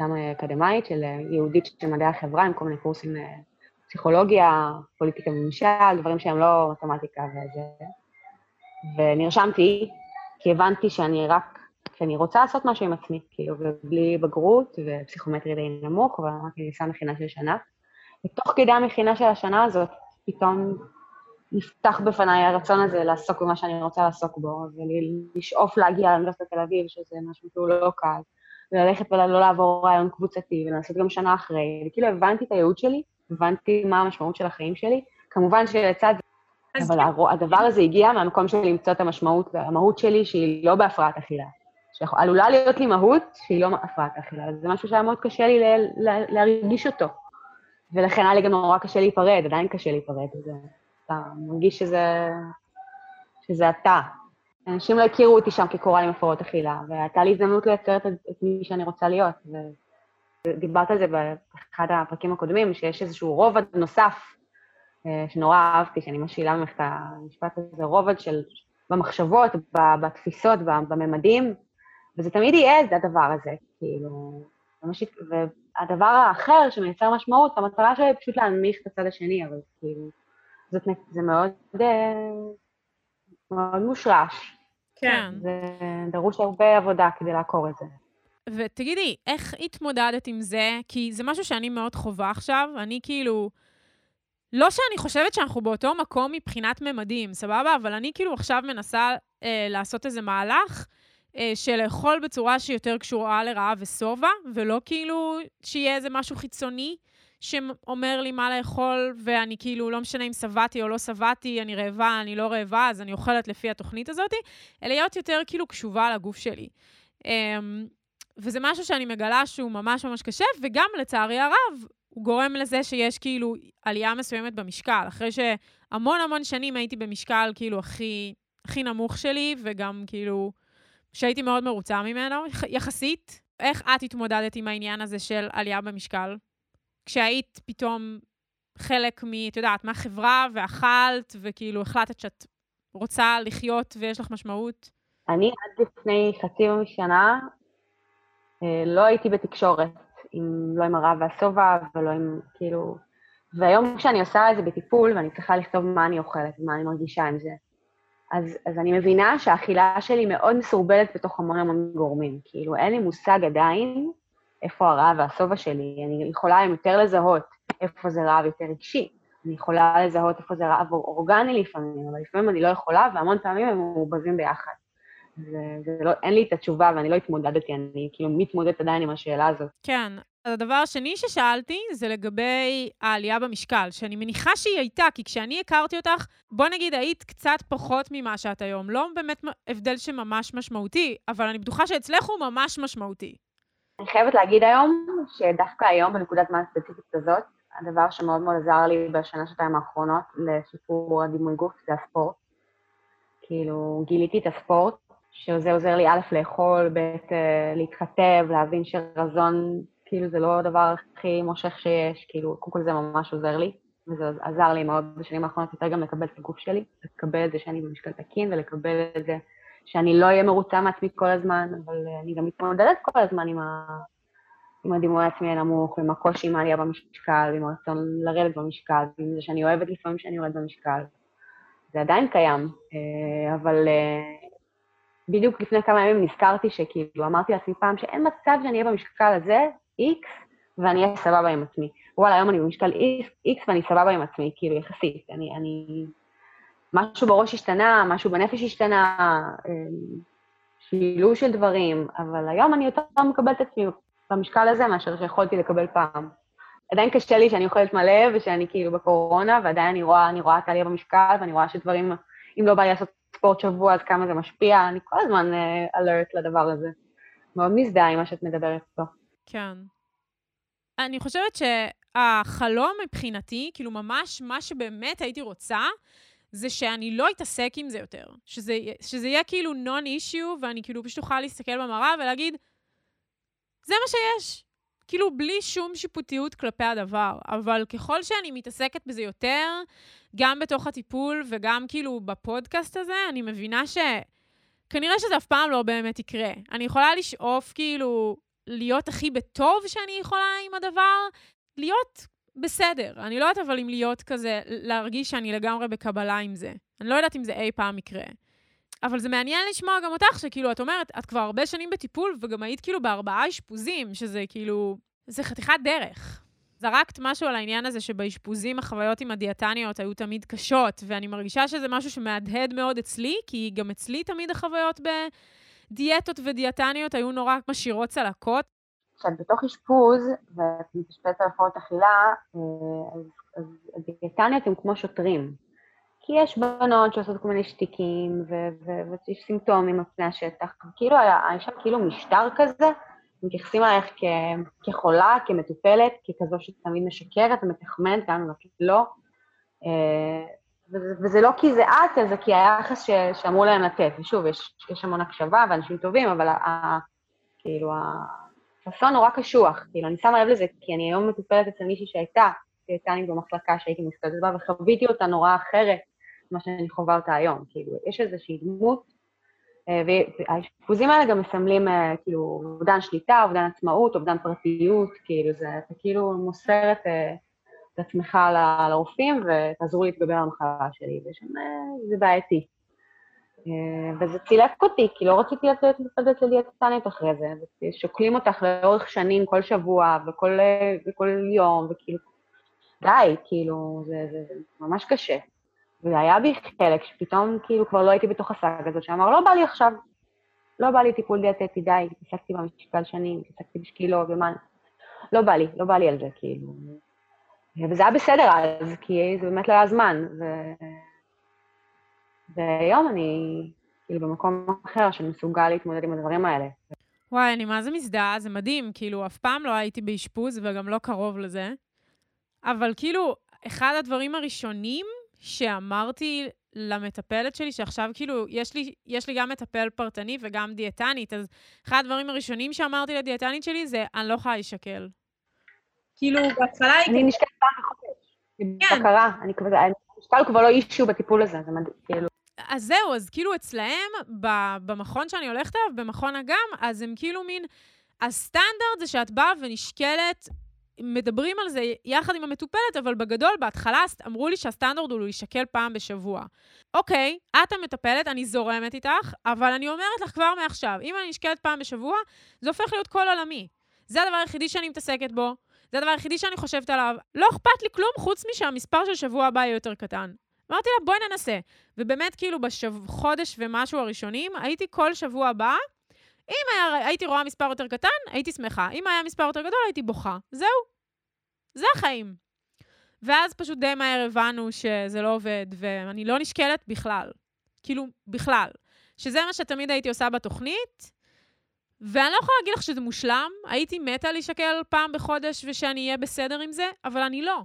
גם אקדמאית, של יהודית של מדעי החברה, עם כל מיני קורסים פסיכולוגיה, פוליטיקה וממשל, דברים שהם לא מתמטיקה וזה. ונרשמתי, כי הבנתי שאני רק, שאני רוצה לעשות משהו עם עצמי, כאילו, ובלי בגרות ופסיכומטרי די נמוך, אבל אמרתי, אני עושה מכינה של שנה. ותוך כדי המכינה של השנה הזאת, פתאום נפתח בפניי הרצון הזה לעסוק במה שאני רוצה לעסוק בו, ולשאוף להגיע לאוניברסיטת תל אביב, שזה משהו שהוא לא קל, וללכת ולא לעבור רעיון קבוצתי, ולעשות גם שנה אחרי, וכאילו הבנתי את הייעוד שלי, הבנתי מה המשמעות של החיים שלי. כמובן שלצד זה, אבל כן. הדבר הזה הגיע מהמקום של למצוא את המשמעות והמהות שלי, שהיא לא בהפרעת אכילה. שעלולה להיות לי מהות שהיא לא הפרעת אכילה, זה משהו שהיה מאוד קשה לי להרגיש אותו. ולכן היה לי גם נורא קשה להיפרד, עדיין קשה להיפרד. זה, אתה מרגיש שזה, שזה אתה. אנשים לא הכירו אותי שם כקורל עם הפרעות אכילה, והייתה לי הזדמנות לייצר את, את מי שאני רוצה להיות. ודיברת על זה באחד הפרקים הקודמים, שיש איזשהו רובד נוסף, אה, שנורא אהבתי, שאני משאילה ממך את המשפט הזה, רובד של, במחשבות, בתפיסות, בממדים, וזה תמיד יהיה את הדבר הזה, כאילו, והדבר האחר שמייצר משמעות, המטרה שלי היא פשוט להנמיך את הצד השני, אבל כאילו, זאת, זה מאוד, אה, מאוד מושרש. כן. זה דרוש הרבה עבודה כדי לעקור את זה. ותגידי, איך התמודדת עם זה? כי זה משהו שאני מאוד חווה עכשיו. אני כאילו... לא שאני חושבת שאנחנו באותו מקום מבחינת ממדים, סבבה? אבל אני כאילו עכשיו מנסה אה, לעשות איזה מהלך של לאכול בצורה שיותר קשורה לרעב ושובע, ולא כאילו שיהיה איזה משהו חיצוני שאומר לי מה לאכול, ואני כאילו, לא משנה אם שבעתי או לא שבעתי, אני רעבה, אני לא רעבה, אז אני אוכלת לפי התוכנית הזאת, אלא להיות יותר כאילו קשובה לגוף שלי. אה, וזה משהו שאני מגלה שהוא ממש ממש קשה, וגם, לצערי הרב, הוא גורם לזה שיש כאילו עלייה מסוימת במשקל. אחרי שהמון המון שנים הייתי במשקל כאילו הכי, הכי נמוך שלי, וגם כאילו שהייתי מאוד מרוצה ממנו, יחסית. איך את התמודדת עם העניין הזה של עלייה במשקל? כשהיית פתאום חלק מ... את יודעת, מהחברה, ואכלת, וכאילו החלטת שאת רוצה לחיות ויש לך משמעות? אני עד לפני חצי שנה אה, לא הייתי בתקשורת, עם, לא עם הרב והשובע ולא עם, כאילו... והיום כשאני עושה את זה בטיפול, ואני צריכה לכתוב מה אני אוכלת ומה אני מרגישה עם זה, אז, אז אני מבינה שהאכילה שלי מאוד מסורבלת בתוך המון המון גורמים. כאילו, אין לי מושג עדיין איפה הרעב והשובע שלי. אני יכולה יותר לזהות איפה זה רעב יותר רגשי. אני יכולה לזהות איפה זה רעב אורגני לפעמים, אבל לפעמים אני לא יכולה, והמון פעמים הם מעורבבים ביחד. זה לא, לי את התשובה ואני לא התמודדתי, אני כאילו מתמודדת עדיין עם השאלה הזאת. כן. הדבר השני ששאלתי זה לגבי העלייה במשקל, שאני מניחה שהיא הייתה, כי כשאני הכרתי אותך, בוא נגיד היית קצת פחות ממה שאת היום. לא באמת הבדל שממש משמעותי, אבל אני בטוחה שאצלך הוא ממש משמעותי. אני חייבת להגיד היום, שדווקא היום, בנקודת זמן הספציפית הזאת, הדבר שמאוד מאוד עזר לי בשנה, שנתיים האחרונות לשיפור הדימוי גוף זה הספורט. כאילו, גיליתי את הספורט, שזה עוזר לי א', לאכול, ב', אה, להתכתב, להבין שרזון, כאילו, זה לא הדבר הכי מושך שיש, כאילו, קודם כל זה ממש עוזר לי, וזה עזר לי מאוד בשנים האחרונות יותר גם לקבל את הגוף שלי, לקבל את זה שאני במשקל תקין, ולקבל את זה שאני לא אהיה מרוצה מעצמי כל הזמן, אבל אני גם מתמודדת כל הזמן עם, ה... עם הדימוי העצמי הנמוך, עם הקושי עם העלייה במשקל, עם הרצון לרדת במשקל, עם זה שאני אוהבת לפעמים שאני יורדת במשקל. זה עדיין קיים, אה, אבל אה, בדיוק לפני כמה ימים נזכרתי שכאילו, אמרתי לעצמי פעם שאין מצב שאני אהיה במשקל הזה, X, ואני אהיה סבבה עם עצמי. וואלה, היום אני במשקל X ואני סבבה עם עצמי, כאילו, יחסית. אני, אני... משהו בראש השתנה, משהו בנפש השתנה, אמ, שילוב של דברים, אבל היום אני יותר מקבלת עצמי במשקל הזה מאשר שיכולתי לקבל פעם. עדיין קשה לי שאני אוכלת מלא ושאני כאילו בקורונה, ועדיין אני רואה, אני רואה את העלייה במשקל, ואני רואה שדברים, אם לא בא לי לעשות ספורט שבוע, אז כמה זה משפיע, אני כל הזמן אלרט uh, לדבר הזה. מאוד מזדהה עם מה שאת מדברת פה. כן. אני חושבת שהחלום מבחינתי, כאילו ממש מה שבאמת הייתי רוצה, זה שאני לא אתעסק עם זה יותר. שזה, שזה יהיה כאילו נון אישיו, ואני כאילו פשוט אוכל להסתכל במראה ולהגיד, זה מה שיש. כאילו, בלי שום שיפוטיות כלפי הדבר. אבל ככל שאני מתעסקת בזה יותר, גם בתוך הטיפול וגם כאילו בפודקאסט הזה, אני מבינה שכנראה שזה אף פעם לא באמת יקרה. אני יכולה לשאוף כאילו להיות הכי בטוב שאני יכולה עם הדבר, להיות בסדר. אני לא יודעת אבל אם להיות כזה, להרגיש שאני לגמרי בקבלה עם זה. אני לא יודעת אם זה אי פעם יקרה. אבל זה מעניין לשמוע גם אותך, שכאילו, את אומרת, את כבר הרבה שנים בטיפול, וגם היית כאילו בארבעה אשפוזים, שזה כאילו, זה חתיכת דרך. זרקת משהו על העניין הזה שבאשפוזים החוויות עם הדיאטניות היו תמיד קשות, ואני מרגישה שזה משהו שמהדהד מאוד אצלי, כי גם אצלי תמיד החוויות בדיאטות ודיאטניות היו נורא משאירות צלקות. כשאת בתוך אשפוז, ואת מתאשפזת על הפרעות אכילה, אה, אז, אז הדיאטניות הן כמו שוטרים. כי יש בנות שעושות כל מיני שטיקים, ויש סימפטומים על פני השטח. כאילו, היה שם כאילו משטר כזה, מתייחסים אלייך כחולה, כמטופלת, ככזו שתמיד משקרת ומתחמנת, גם אם את לא. אה, וזה, לא כי זה את, אלא כי היחס ש, שאמרו להם לתת. ושוב, יש, יש המון הקשבה ואנשים טובים, אבל כאילו, הפאסון נורא קשוח. כאילו, אני שמה לב לזה, כי אני היום מטופלת אצל מישהי שהייתה דיאטנית במחלקה שהייתי מסתובבת בה, וחוויתי אותה נורא אחרת ממה שאני חווה אותה היום. כאילו, יש איזושהי דמות אה, והאשפוזים האלה גם מסמלים אה, כאילו אובדן שליטה, אובדן עצמאות, אובדן פרטיות, כאילו זה, אתה כאילו מוסר את, אה, את עצמך לרופאים ותעזרו להתגבר על המחלה שלי, ושם זה בעייתי. וזה צילק אותי, כי לא רציתי לתת מפלדת לדיאטנית אחרי זה, ושוקלים אותך לאורך שנים, כל שבוע וכל, וכל יום, וכאילו, די, כאילו, זה, זה, זה ממש קשה. והיה בי חלק שפתאום כאילו כבר לא הייתי בתוך הסאג הזאת, שאמר, לא בא לי עכשיו, לא בא לי טיפול דיאטטי, די, התעסקתי במשקל שנים, התעסקתי בשקילות ומה, לא בא לי, לא בא לי על זה, כאילו. וזה היה בסדר אז, כי זה באמת לא היה זמן. ו... והיום אני כאילו במקום אחר שמסוגל להתמודד עם הדברים האלה. וואי, אני מה זה מזדהה, זה מדהים, כאילו, אף פעם לא הייתי באשפוז וגם לא קרוב לזה. אבל כאילו, אחד הדברים הראשונים שאמרתי למטפלת שלי, שעכשיו כאילו, יש לי, יש לי גם מטפל פרטני וגם דיאטנית, אז אחד הדברים הראשונים שאמרתי לדיאטנית שלי זה, אני לא יכולה להישקל. כאילו, בהתחלה היא... אני נשקלת פעם בחודש. כן. בקרה, אני כבר, המשקל כבר לא אישו בטיפול הזה, זה מדהים, כאילו. אז זהו, אז כאילו אצלהם, במכון שאני הולכת אליו, במכון אגם, אז הם כאילו מין... הסטנדרט זה שאת באה ונשקלת מדברים על זה יחד עם המטופלת, אבל בגדול, בהתחלה אמרו לי שהסטנדרט הוא להישקל פעם בשבוע. אוקיי, את המטפלת, אני זורמת איתך, אבל אני אומרת לך כבר מעכשיו, אם אני נשקלת פעם בשבוע, זה הופך להיות כל עולמי. זה הדבר היחידי שאני מתעסקת בו, זה הדבר היחידי שאני חושבת עליו. לא אכפת לי כלום, חוץ משהמספר של שבוע הבא יהיה יותר קטן. אמרתי לה, בואי ננסה. ובאמת, כאילו, בחודש ומשהו הראשונים, הייתי כל שבוע הבא, אם היה, הייתי רואה מספר יותר קטן, הייתי שמחה. אם היה מספר יותר גדול, הייתי בוכה. זהו. זה החיים. ואז פשוט די מהר הבנו שזה לא עובד, ואני לא נשקלת בכלל. כאילו, בכלל. שזה מה שתמיד הייתי עושה בתוכנית, ואני לא יכולה להגיד לך שזה מושלם. הייתי מתה להישקל פעם בחודש ושאני אהיה בסדר עם זה, אבל אני לא.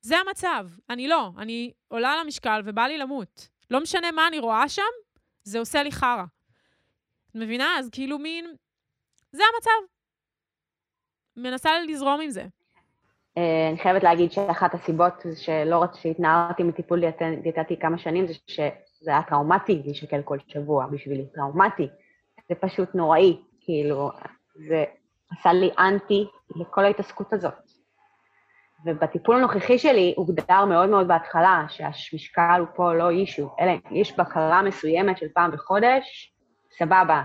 זה המצב. אני לא. אני עולה למשקל ובא לי למות. לא משנה מה אני רואה שם, זה עושה לי חרא. את מבינה? אז כאילו מין... זה המצב. מנסה לזרום עם זה. אה, אני חייבת להגיד שאחת הסיבות שלא רציתי שהתנערתי מטיפול דיאטטי כמה שנים, זה שזה היה טראומטי להישקל כל שבוע בשבילי, טראומטי. זה פשוט נוראי, כאילו, זה עשה לי אנטי לכל ההתעסקות הזאת. ובטיפול הנוכחי שלי הוגדר מאוד מאוד בהתחלה שהמשקל הוא פה לא אישו, אלא יש בקרה מסוימת של פעם בחודש, סבבה.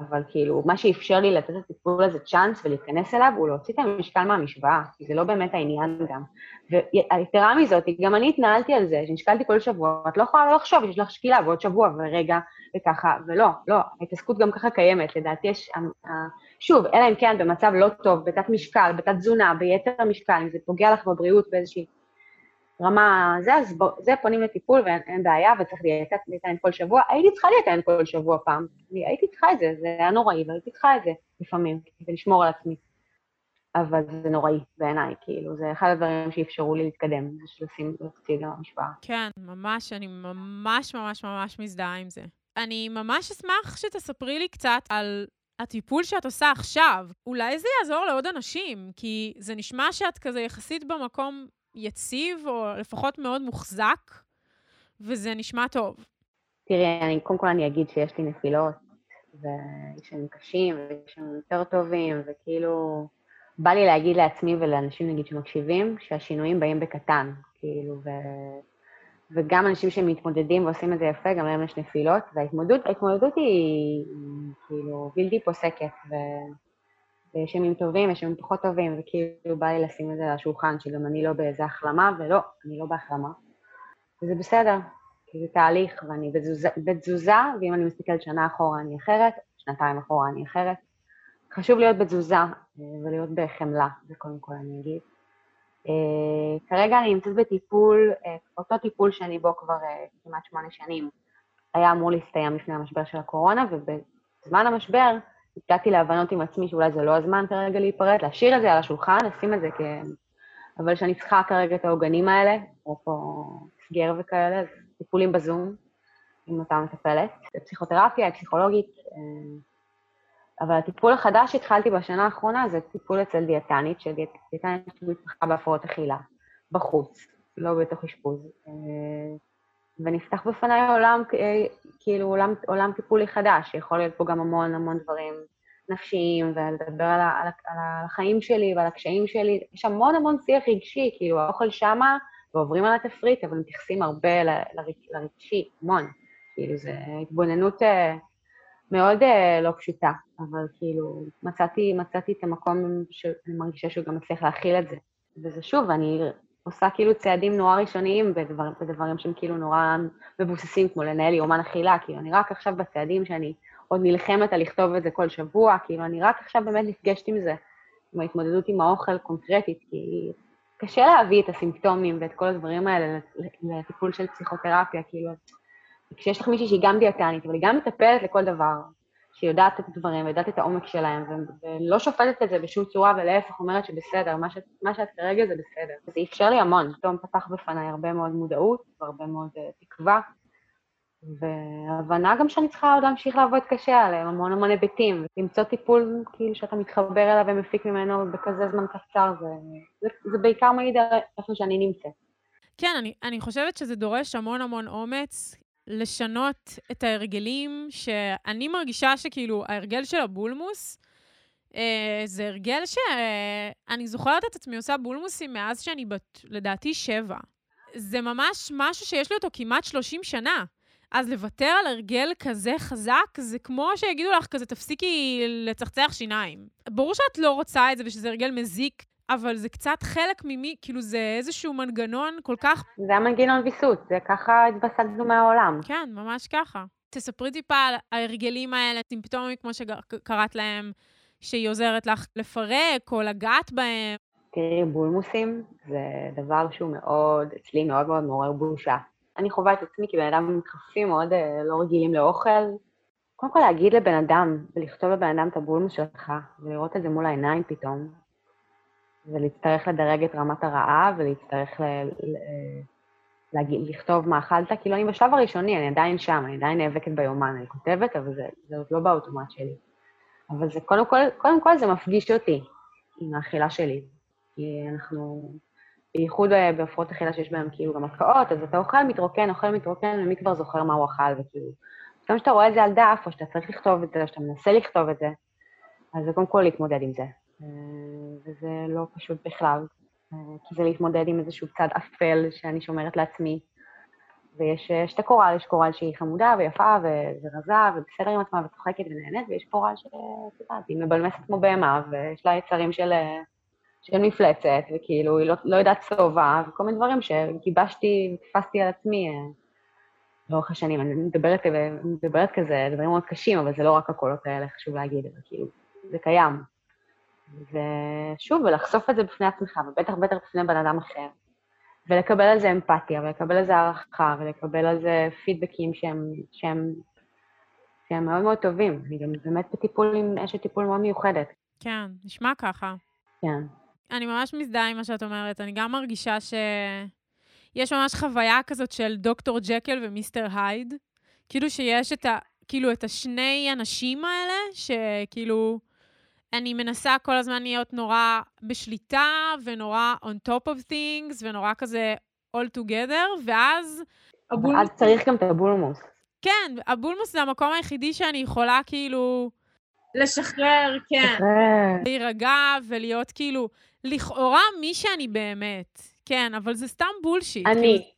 אבל כאילו, מה שאפשר לי לתת לטיפול הזה צ'אנס ולהיכנס אליו, הוא להוציא את המשקל מהמשוואה, כי זה לא באמת העניין גם. ויתרה מזאת, גם אני התנהלתי על זה, שנשקלתי כל שבוע, את לא יכולה לא לחשוב שיש לך שקילה בעוד שבוע ורגע וככה, ולא, לא, ההתעסקות גם ככה קיימת, לדעתי יש, שוב, אלא אם כן במצב לא טוב, בתת משקל, בתת תזונה, ביתר משקל, אם זה פוגע לך בבריאות באיזושהי רמה זה, אז בוא, זה פונים לטיפול ואין בעיה, וצריך להתעניין כל שבוע. הייתי צריכה להתעניין כל שבוע פעם. הייתי צריכה את זה, זה היה נוראי, והייתי צריכה את זה לפעמים, כדי לשמור על עצמי. אבל זה נוראי בעיניי, כאילו, זה אחד הדברים שאפשרו לי להתקדם, זה שלשים אותי למשוואה. כן, ממש, אני ממש ממש ממש מזדהה עם זה. אני ממש אשמח שתספרי לי קצת על הטיפול שאת עושה עכשיו. אולי זה יעזור לעוד אנשים, כי זה נשמע שאת כזה יחסית במקום יציב, או לפחות מאוד מוחזק, וזה נשמע טוב. תראי, אני, קודם כל אני אגיד שיש לי נפילות, ויש לנו קשים, ויש לנו יותר טובים, וכאילו, בא לי להגיד לעצמי ולאנשים, נגיד, שמקשיבים, שהשינויים באים בקטן, כאילו, ו... וגם אנשים שמתמודדים ועושים את זה יפה, גם להם יש נפילות, וההתמודדות ההתמודדות היא, היא כאילו בלתי פוסקת, ו... ויש ימים טובים, יש ימים פחות טובים, וכאילו בא לי לשים את זה על השולחן, שגם אני לא באיזה החלמה, ולא, אני לא בהחלמה. וזה בסדר, כי זה תהליך, ואני בתזוזה, בתזוזה, ואם אני מסתכלת שנה אחורה אני אחרת, שנתיים אחורה אני אחרת. חשוב להיות בתזוזה אה, ולהיות בחמלה, זה קודם כל אני אגיד. Uh, כרגע אני נמצאת בטיפול, uh, אותו טיפול שאני בו כבר uh, כמעט שמונה שנים, היה אמור להסתיים לפני המשבר של הקורונה, ובזמן המשבר הגעתי להבנות עם עצמי שאולי זה לא הזמן כרגע להיפרד, להשאיר את זה על השולחן, לשים את זה כ... אבל שאני צריכה כרגע את העוגנים האלה, אפרופו סגר וכאלה, אז טיפולים בזום עם אותה מטפלת, פסיכותרפיה, פסיכולוגית, אבל הטיפול החדש שהתחלתי בשנה האחרונה זה טיפול אצל דיאטנית, שדיאטנית שמתמחה בהפרעות אכילה, בחוץ, לא בתוך אשפוז. אה, ונפתח בפניי עולם, אה, כאילו עולם, עולם טיפולי חדש, שיכול להיות פה גם המון המון דברים נפשיים, ולדבר על, על, על החיים שלי ועל הקשיים שלי. יש המון המון שיח רגשי, כאילו האוכל שמה, ועוברים על התפריט, אבל מתייחסים הרבה לרגשי, המון. כאילו, זו התבוננות אה, מאוד לא פשוטה. אבל כאילו, מצאתי, מצאתי את המקום שאני מרגישה שהוא גם מצליח להכיל את זה. וזה שוב, אני עושה כאילו צעדים נורא ראשוניים בדבר, בדברים שהם כאילו נורא מבוססים, כמו לנהל יומן אכילה, כאילו, אני רק עכשיו בצעדים שאני עוד נלחמת על לכתוב את זה כל שבוע, כאילו, אני רק עכשיו באמת נפגשת עם זה, עם ההתמודדות עם האוכל קונקרטית, כי קשה להביא את הסימפטומים ואת כל הדברים האלה לטיפול של פסיכותרפיה, כאילו, כשיש לך מישהי שהיא גם דיאטנית, אבל היא גם מטפלת לכל דבר, שיודעת את הדברים ויודעת את העומק שלהם, ולא שופטת את זה בשום צורה, ולהפך אומרת שבסדר, מה, ש, מה שאת כרגע זה בסדר. זה אפשר לי המון, פתאום פתח בפניי הרבה מאוד מודעות והרבה מאוד uh, תקווה, והבנה גם שאני צריכה עוד להמשיך לעבוד קשה עליהם, המון המון היבטים. למצוא טיפול כאילו שאתה מתחבר אליו ומפיק ממנו בכזה זמן קצר, זה, זה, זה בעיקר מעיד על איפה שאני נמצאת. כן, אני, אני חושבת שזה דורש המון המון אומץ, לשנות את ההרגלים, שאני מרגישה שכאילו ההרגל של הבולמוס, אה, זה הרגל שאני זוכרת את עצמי עושה בולמוסים מאז שאני בת, לדעתי, שבע. זה ממש משהו שיש לי אותו כמעט 30 שנה. אז לוותר על הרגל כזה חזק, זה כמו שיגידו לך כזה, תפסיקי לצחצח שיניים. ברור שאת לא רוצה את זה ושזה הרגל מזיק אבל זה קצת חלק ממי, כאילו זה איזשהו מנגנון כל כך... זה המנגנון ויסות, זה ככה התבססנו מהעולם. כן, ממש ככה. תספרי טיפה על ההרגלים האלה, סימפטומים, כמו שקראת להם, שהיא עוזרת לך לפרק או לגעת בהם. תראי, בולמוסים זה דבר שהוא מאוד, אצלי מאוד מאוד מעורר בושה. אני חווה את עצמי כבן אדם מתחפים מאוד אה, לא רגילים לאוכל. קודם כל להגיד לבן אדם, ולכתוב לבן אדם את הבולמוס שלך, ולראות את זה מול העיניים פתאום, ולהצטרך לדרג את רמת הרעב, ולהצטרך ל... ל... להגיד, לכתוב מה אכלת, כאילו אני בשלב הראשוני, אני עדיין שם, אני עדיין נאבקת ביומן, אני כותבת, אבל זה, זה עוד לא באוטומט שלי. אבל זה קודם כל, קודם כל זה מפגיש אותי עם האכילה שלי. כי אנחנו, בייחוד בהפרעות אכילה שיש בהן כאילו גם הקאות, אז אתה אוכל מתרוקן, אוכל מתרוקן, ומי כבר זוכר מה הוא אכל, וכאילו... גם כשאתה רואה את זה על דף, או שאתה צריך לכתוב את זה, או שאתה מנסה לכתוב את זה, אז זה קודם כל להתמודד עם זה. אה, וזה לא פשוט בכלל, אה, כי זה להתמודד עם איזשהו צד אפל שאני שומרת לעצמי. ויש את הקורל, יש קורל שהיא חמודה ויפה ורזה ובסדר עם עצמה וצוחקת ונהנית, ויש קורל שאת יודעת, היא מבלמסת כמו בהמה ויש לה יצרים של, של מפלצת, וכאילו היא לא, לא יודעת שובע, וכל מיני דברים שגיבשתי, תפסתי על עצמי אה, לאורך השנים. אני מדברת, מדברת כזה, דברים מאוד קשים, אבל זה לא רק הקולות האלה, חשוב להגיד, אבל כאילו, זה קיים. ושוב, ולחשוף את זה בפני עצמך, ובטח בטח בפני בן אדם אחר, ולקבל על זה אמפתיה, ולקבל על זה הערכה, ולקבל על זה פידבקים שהם, שהם, שהם מאוד מאוד טובים. אני גם באמת בטיפול עם אשת טיפול מאוד מיוחדת. כן, נשמע ככה. כן. אני ממש מזדהה עם מה שאת אומרת. אני גם מרגישה ש... יש ממש חוויה כזאת של דוקטור ג'קל ומיסטר הייד. כאילו שיש את ה... כאילו את השני אנשים האלה, שכאילו... אני מנסה כל הזמן להיות נורא בשליטה, ונורא on top of things, ונורא כזה all together, ואז... הבולמוס... אז צריך גם את הבולמוס. כן, הבולמוס זה המקום היחידי שאני יכולה כאילו לשחרר, כן. שחרר. להירגע ולהיות כאילו, לכאורה מי שאני באמת. כן, אבל זה סתם בולשיט. כאילו, אני.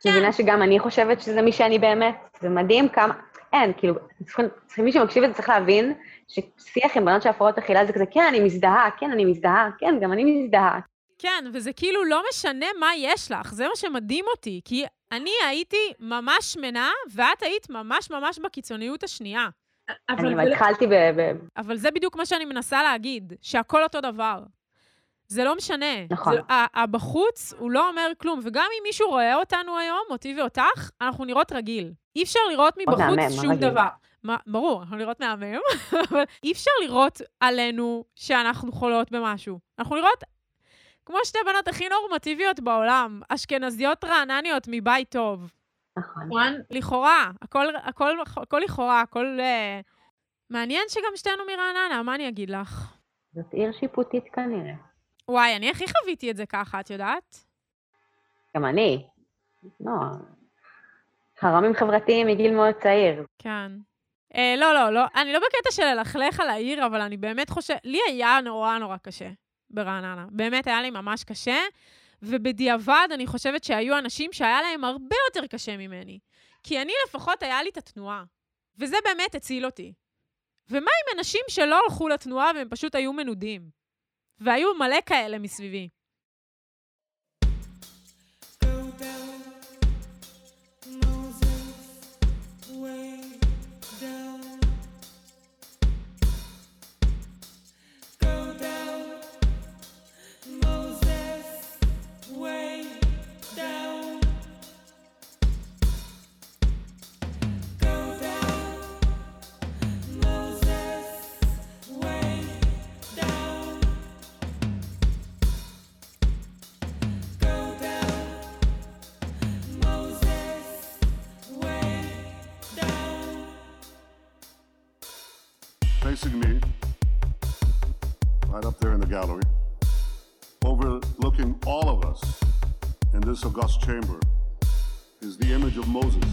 את מבינה שגם אני חושבת שזה מי שאני באמת? זה מדהים כמה... אין, כאילו, צריכים, צריכים מי שמקשיב לזה צריך להבין ששיח עם בנות של הפרעות אכילה זה כזה, כן, אני מזדהה, כן, אני מזדהה, כן, גם אני מזדהה. כן, וזה כאילו לא משנה מה יש לך, זה מה שמדהים אותי. כי אני הייתי ממש שמנה, ואת היית ממש ממש בקיצוניות השנייה. אבל אני התחלתי ב... אבל זה בדיוק מה שאני מנסה להגיד, שהכל אותו דבר. זה לא משנה. נכון. זה, הבחוץ, הוא לא אומר כלום. וגם אם מישהו רואה אותנו היום, אותי ואותך, אנחנו נראות רגיל. אי אפשר לראות מבחוץ שום רגיל? דבר. מה, ברור, אנחנו נראות מהמם, אבל אי אפשר לראות עלינו שאנחנו חולות במשהו. אנחנו נראות כמו שתי בנות הכי נורמטיביות בעולם, אשכנזיות רענניות מבית טוב. נכון. נכון? לכאורה, הכל, הכל, הכל לכאורה, הכל... Uh... מעניין שגם שתינו מרעננה, מה אני אגיד לך? זאת עיר שיפוטית כנראה. וואי, אני הכי חוויתי את זה ככה, את יודעת? גם אני. לא, חרמים חברתיים מגיל מאוד צעיר. כן. אה, לא, לא, לא, אני לא בקטע של ללכלך על העיר, אבל אני באמת חושבת, לי היה נורא נורא קשה ברעננה. באמת היה לי ממש קשה, ובדיעבד אני חושבת שהיו אנשים שהיה להם הרבה יותר קשה ממני. כי אני לפחות היה לי את התנועה, וזה באמת הציל אותי. ומה עם אנשים שלא הלכו לתנועה והם פשוט היו מנודים? והיו מלא כאלה מסביבי. Gallery, overlooking all of us in this august chamber, is the image of Moses.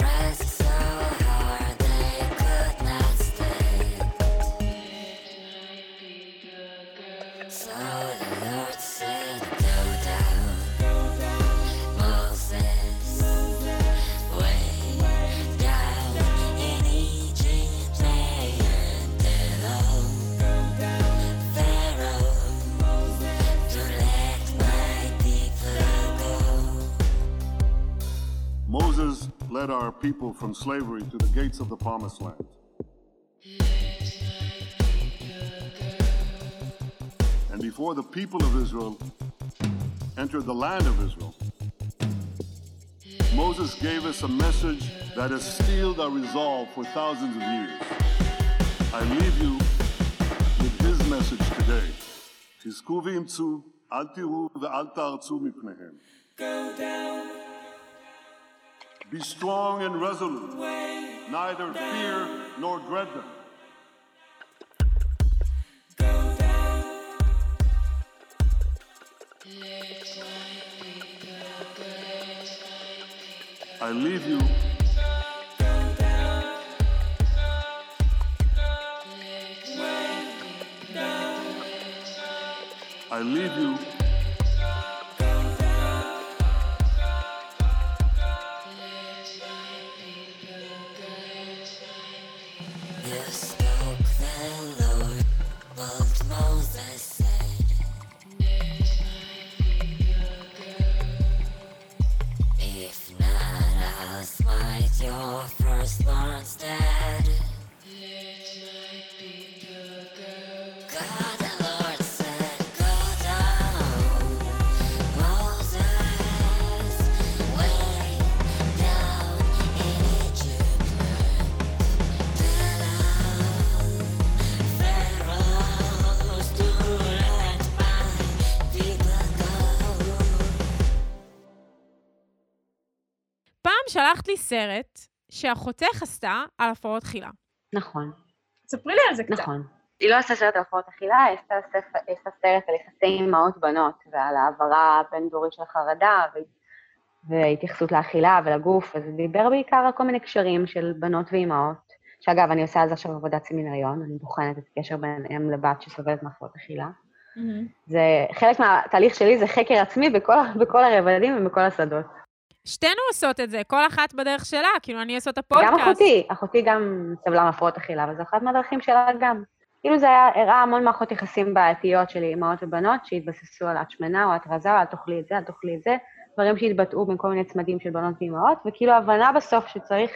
rest. people from slavery to the gates of the promised land. And before the people of Israel entered the land of Israel, Moses gave us a message that has steeled our resolve for thousands of years. I leave you with his message today. Go down. Be strong and resolute, neither fear nor dread them. I leave you. I leave you לי סרט שאחותך עשתה על הפרעות אכילה. נכון, ספרי לי על זה קצת. נכון. היא לא עשתה סרט על הפרעות אכילה, היא עשתה סרט על יחסי אימהות בנות ועל העברה הבין-דורית של חרדה והתייחסות לאכילה ולגוף, אז דיבר בעיקר על כל מיני קשרים של בנות ואימהות, שאגב, אני עושה על זה עכשיו עבודת סמינריון, אני בוחנת את הקשר בין אם לבת שסובלת מהפרעות אכילה. זה חלק מהתהליך שלי, זה חקר עצמי בכל, בכל הרבדים ובכל השדות. שתינו עושות את זה, כל אחת בדרך שלה, כאילו, אני אעשה את הפודקאסט. גם אחותי, אחותי גם סבלה מהפרעות אכילה, וזו אחת מהדרכים שלה גם. כאילו זה היה, הראה המון מערכות יחסים בעייתיות של אימהות ובנות שהתבססו על השמנה או התרזה, או אל תאכלי את זה, אל תאכלי את זה, דברים שהתבטאו בין כל מיני צמדים של בנות ואימהות, וכאילו הבנה בסוף שצריך,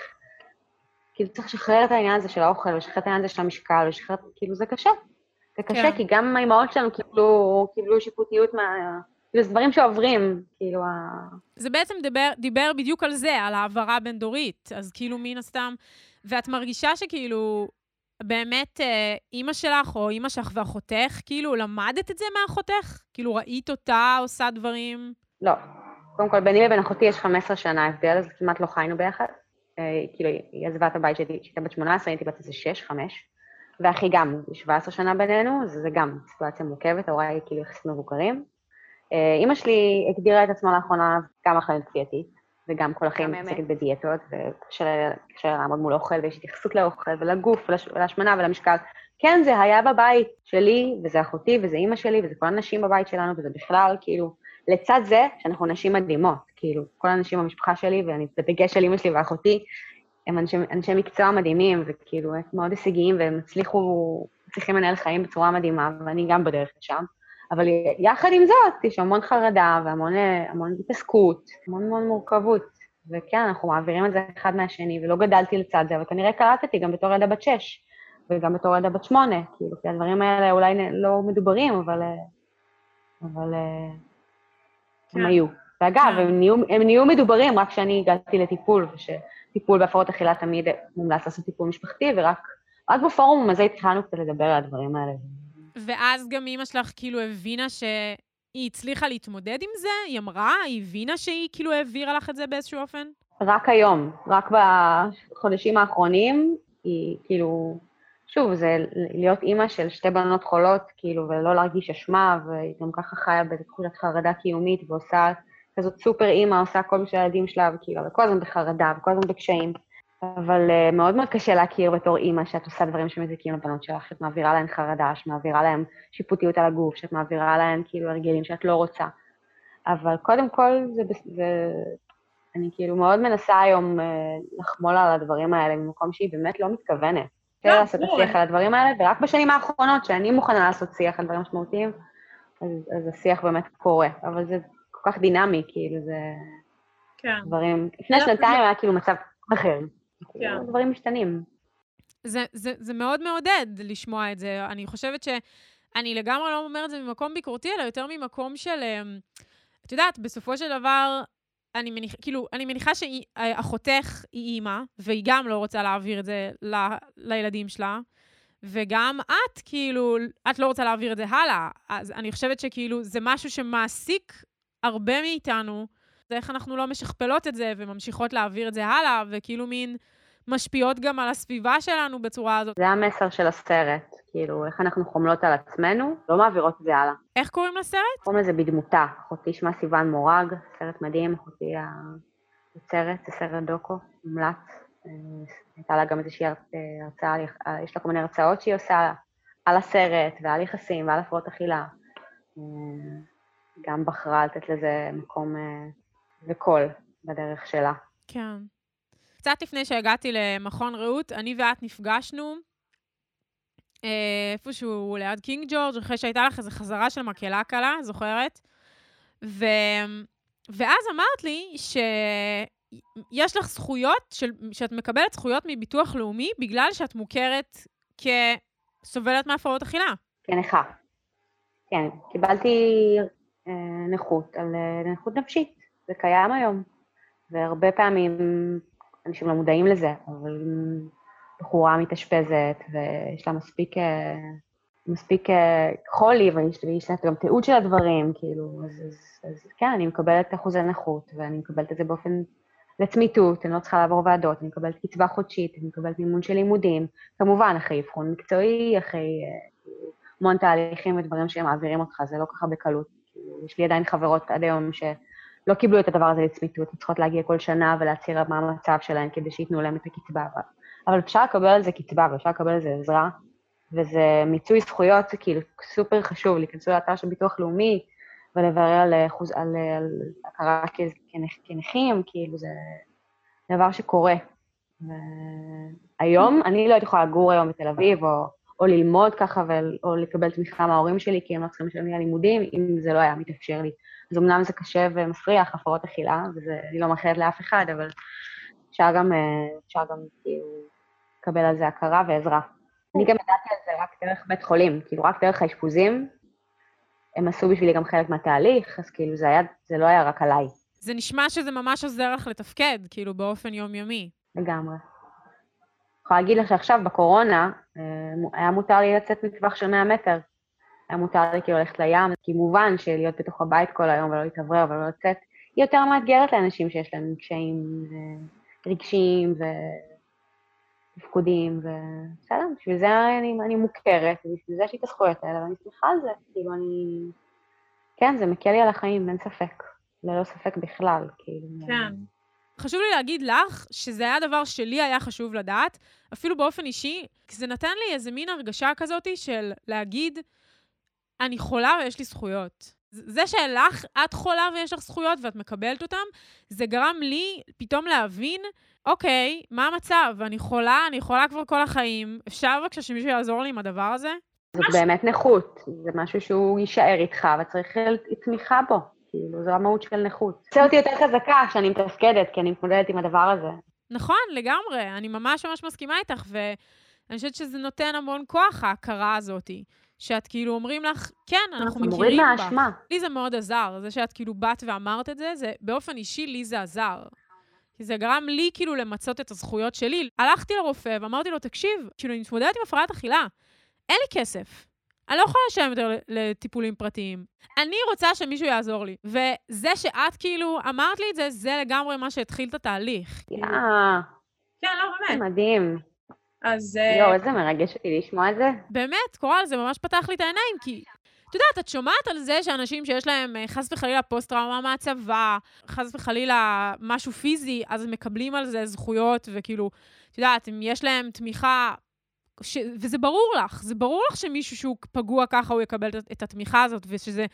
כאילו צריך לשחרר את העניין הזה של האוכל, ולשחרר את העניין הזה של המשקל, ולשחרר, כאילו זה קשה. זה קשה, כן. כי גם האימהות שלנו קיבלו, קיבלו שיפוטיות מה... זה דברים שעוברים, כאילו, ה... זה בעצם דיבר, דיבר בדיוק על זה, על העברה בין-דורית. אז כאילו, מן הסתם... ואת מרגישה שכאילו, באמת, אה, אימא שלך או אימא שלך ואחותך, כאילו, למדת את זה מאחותך? כאילו, ראית אותה עושה דברים? לא. קודם כל, ביני לבין אחותי יש 15 שנה הבדל, אז כמעט לא חיינו ביחד. אה, כאילו, היא עזבה את הבית שלי כשהייתה בת 18, הייתי בת איזה 6, 5. ואחי גם, 17 שנה בינינו, אז זה גם סיטואציה מורכבת, הוריי כאילו יחסית מבוגרים. אה, אימא שלי הגדירה את עצמה לאחרונה גם אחריות כפייתית, וגם כל החיים. מתעסקת בדיאטות, וקשה לעמוד מול אוכל, ויש התייחסות לאוכל, ולגוף, ולהשמנה ולמשקל. כן, זה היה בבית שלי, וזה אחותי, וזה אימא שלי, וזה כל הנשים בבית שלנו, וזה בכלל, כאילו, לצד זה, שאנחנו נשים מדהימות, כאילו, כל הנשים במשפחה שלי, ואני בדגש על אימא שלי ואחותי, הם אנשי, אנשי מקצוע מדהימים, וכאילו, הם מאוד הישגיים, והם הצליחו, מצליחים לנהל חיים בצורה מדהימה, ואני גם בדרך לשם. אבל יחד עם זאת, יש המון חרדה והמון אה, המון התעסקות, המון המון מורכבות. וכן, אנחנו מעבירים את זה אחד מהשני, ולא גדלתי לצד זה, אבל כנראה קלטתי גם בתור ילדה בת שש, וגם בתור ילדה בת שמונה, כאילו, כי הדברים האלה אולי לא מדוברים, אבל... אה, אבל אה, הם כן. היו. ואגב, כן. הם נהיו, הם נהיו מדוברים רק כשאני הגעתי לטיפול, ושטיפול בהפרעות אכילה תמיד מומלץ לעשות טיפול משפחתי, ורק רק בפורום הזה התחלנו קצת לדבר על הדברים האלה. ואז גם אימא שלך כאילו הבינה שהיא הצליחה להתמודד עם זה? היא אמרה? היא הבינה שהיא כאילו העבירה לך את זה באיזשהו אופן? רק היום, רק בחודשים האחרונים, היא כאילו, שוב, זה להיות אימא של שתי בנות חולות, כאילו, ולא להרגיש אשמה, והיא גם ככה חיה בתחושת חרדה קיומית, ועושה כזאת סופר אימא, עושה כל בשביל הילדים שלה, וכאילו, וכל הזמן בחרדה, וכל הזמן בקשיים. אבל uh, מאוד מאוד קשה להכיר בתור אימא שאת עושה דברים שמזיקים לבנות שלך, שאת מעבירה להן חרדה, שאת מעבירה להן שיפוטיות על הגוף, שאת מעבירה להן כאילו הרגלים שאת לא רוצה. אבל קודם כל, זה, זה, אני כאילו מאוד מנסה היום אה, לחמול על הדברים האלה ממקום שהיא באמת לא מתכוונת. לא, לא, לעשות את. השיח על הדברים האלה, ורק בשנים האחרונות, שאני מוכנה לעשות שיח על דברים משמעותיים, אז, אז השיח באמת קורה. אבל זה כל כך דינמי, כאילו, זה כן. דברים... לפני לא, שנתיים היה כאילו מצב אחר. כן. כאילו, דברים משתנים. זה, זה, זה מאוד מעודד לשמוע את זה. אני חושבת שאני לגמרי לא אומרת את זה ממקום ביקורתי, אלא יותר ממקום של... אמ, את יודעת, בסופו של דבר, אני מניחה, כאילו, אני מניחה שאחותך היא אימא, והיא גם לא רוצה להעביר את זה ל, לילדים שלה, וגם את, כאילו, את לא רוצה להעביר את זה הלאה. אז אני חושבת שכאילו, זה משהו שמעסיק הרבה מאיתנו, זה איך אנחנו לא משכפלות את זה וממשיכות להעביר את זה הלאה, וכאילו מין משפיעות גם על הסביבה שלנו בצורה הזאת. זה המסר של הסרט, כאילו, איך אנחנו חומלות על עצמנו, לא מעבירות את זה הלאה. איך קוראים לסרט? קוראים לזה בדמותה. אחותי שמה סיוון מורג, סרט מדהים, אחותי היוצרת, זה סרט דוקו, מומלץ. אה, הייתה לה גם איזושהי אה, הרצאה, אה, יש לה כל מיני הרצאות שהיא עושה על הסרט ועל יחסים ועל הפרעות אכילה. גם בחרה לתת לזה מקום וקול בדרך שלה. כן. קצת לפני שהגעתי למכון רעות, אני ואת נפגשנו אה, איפשהו ליד קינג ג'ורג', אחרי שהייתה לך איזו חזרה של מקהלה קלה, זוכרת? ו... ואז אמרת לי יש לך זכויות, של, שאת מקבלת זכויות מביטוח לאומי בגלל שאת מוכרת כסובלת מהפרעות אכילה. כנכה. כן, קיבלתי אה, נכות על אה, נכות נפשית, זה קיים היום. והרבה פעמים אנשים לא מודעים לזה, אבל בחורה מתאשפזת ויש לה מספיק, אה, מספיק אה, חולי ויש, לה גם תיעוד של הדברים, כאילו, אז, אז, אז כן, אני מקבלת אחוזי נכות ואני מקבלת את זה באופן לצמיתות, אני לא צריכה לעבור ועדות, אני מקבלת קצבה חודשית, אני מקבלת מימון של לימודים, כמובן אחרי אבחון מקצועי, אחרי אה, המון תהליכים ודברים שהם מעבירים אותך, זה לא ככה בקלות. כאילו, יש לי עדיין חברות עד היום שלא קיבלו את הדבר הזה לצמיתות, צריכות להגיע כל שנה ולהצהיר מה המצב שלהן כדי שייתנו להם את הקצבה. אבל- אבל אפשר לקבל על זה קצבה ואפשר לקבל על זה עזרה, וזה מיצוי זכויות, כאילו סופר חשוב, להיכנסו לאתר של ביטוח לאומי ולברר על, אחוז- על, על הכרה כנכים, כאילו זה דבר שקורה. והיום, אני לא הייתי יכולה לגור היום בתל אביב, או, או ללמוד ככה, או לקבל תמיכה מההורים שלי, כי הם לא צריכים לשלם לי על לימודים, אם זה לא היה מתאפשר לי. אז אמנם זה קשה ומפריח, הפרעות אכילה, ואני לא מאחלת לאף אחד, אבל אפשר גם, אה, אפשר גם כאילו לקבל על זה הכרה ועזרה. אני גם ידעתי על זה רק דרך בית חולים, כאילו רק דרך האשפוזים. הם עשו בשבילי גם חלק מהתהליך, אז כאילו זה היה, זה לא היה רק עליי, זה נשמע שזה ממש עוזר לך לתפקד, כאילו, באופן יומיומי. לגמרי. יכולה להגיד לך שעכשיו בקורונה, אה, היה מותר לי לצאת מטווח של 100 מטר. היה מותר לי כאילו ללכת לים, כי מובן שלהיות בתוך הבית כל היום ולא להתאוורר ולא לצאת, היא יותר מאתגרת לאנשים שיש להם קשיים אה, רגשיים ותפקודים, ובסדר, בשביל זה אני, אני מוכרת, ובשביל זה יש לי את הזכויות האלה, ואני שמחה על זה, כאילו אני... כן, זה מקל לי על החיים, אין ספק. ללא ספק בכלל, כאילו. כן. חשוב לי להגיד לך שזה היה דבר שלי היה חשוב לדעת, אפילו באופן אישי, כי זה נתן לי איזה מין הרגשה כזאת של להגיד, אני חולה ויש לי זכויות. זה שלך, את חולה ויש לך זכויות ואת מקבלת אותן, זה גרם לי פתאום להבין, אוקיי, מה המצב? אני חולה, אני חולה כבר כל החיים, אפשר בבקשה שמישהו יעזור לי עם הדבר הזה? זאת באמת נכות, זה משהו שהוא יישאר איתך וצריך תמיכה בו, כאילו, זו המהות של נכות. עושה אותי יותר חזקה כשאני מתפקדת, כי אני מתמודדת עם הדבר הזה. נכון, לגמרי, אני ממש ממש מסכימה איתך, ואני חושבת שזה נותן המון כוח, ההכרה הזאתי. שאת כאילו אומרים לך, כן, אנחנו מוריד מכירים בך. מהאשמה. לי זה מאוד עזר, זה שאת כאילו באת ואמרת את זה, זה באופן אישי, לי זה עזר. כי זה גרם לי כאילו למצות את הזכויות שלי. הלכתי לרופא ואמרתי לו, תקשיב, כאילו, אני מתמודדת עם הפרעת אכילה, אין לי כסף. אני לא יכולה לשלם יותר לטיפולים פרטיים. אני רוצה שמישהו יעזור לי. וזה שאת כאילו אמרת לי את זה, זה לגמרי מה שהתחיל את התהליך. יאה, כן, לא, באמת. מדהים. אז... אה, יואו, איזה מרגש אותי לשמוע את זה. באמת, קורל, זה ממש פתח לי את העיניים, כי... את יודעת, את שומעת על זה שאנשים שיש להם אה, חס וחלילה פוסט-טראומה מהצבא, חס וחלילה משהו פיזי, אז הם מקבלים על זה זכויות, וכאילו, את יודעת, אם יש להם תמיכה, ש... וזה ברור לך, זה ברור לך שמישהו שהוא פגוע ככה, הוא יקבל את, התמיכה הזאת, ושזה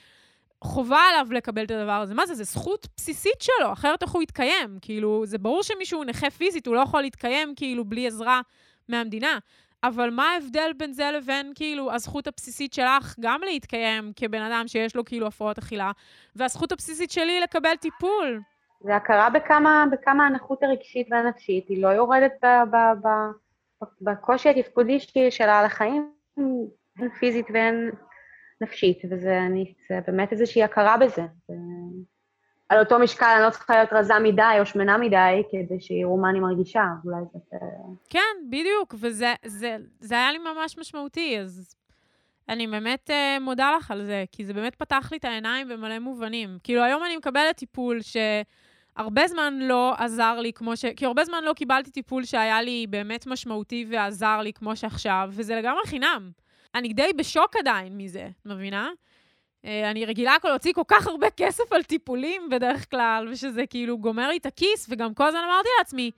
חובה עליו לקבל את הדבר הזה. מה זה? זה זכות בסיסית שלו, אחרת איך הוא יתקיים? כאילו, זה ברור שמישהו נכה פיזית, הוא לא יכול להתקיים כאילו בלי עזרה מהמדינה. אבל מה ההבדל בין זה לבין, כאילו, הזכות הבסיסית שלך גם להתקיים כבן אדם שיש לו, כאילו, הפרעות אכילה, והזכות הבסיסית שלי לקבל טיפול? זה הכרה בכמה, בכמה הנכות הרגשית והנפשית, היא לא יורדת ב, ב, ב, בקושי התפקודי ש- שלה על החיים, הן פיזית והן נפשית, וזה אני, זה באמת איזושהי הכרה בזה. זה, על אותו משקל אני לא צריכה להיות רזה מדי או שמנה מדי, כדי שיראו מה אני מרגישה, אולי זה... כן, בדיוק, וזה זה, זה היה לי ממש משמעותי, אז אני באמת uh, מודה לך על זה, כי זה באמת פתח לי את העיניים במלא מובנים. כאילו, היום אני מקבלת טיפול שהרבה זמן לא עזר לי כמו ש... כי הרבה זמן לא קיבלתי טיפול שהיה לי באמת משמעותי ועזר לי כמו שעכשיו, וזה לגמרי חינם. אני די בשוק עדיין מזה, את מבינה? אה, אני רגילה כל להוציא כל כך הרבה כסף על טיפולים בדרך כלל, ושזה כאילו גומר לי את הכיס, וגם כל הזמן אמרתי לעצמי,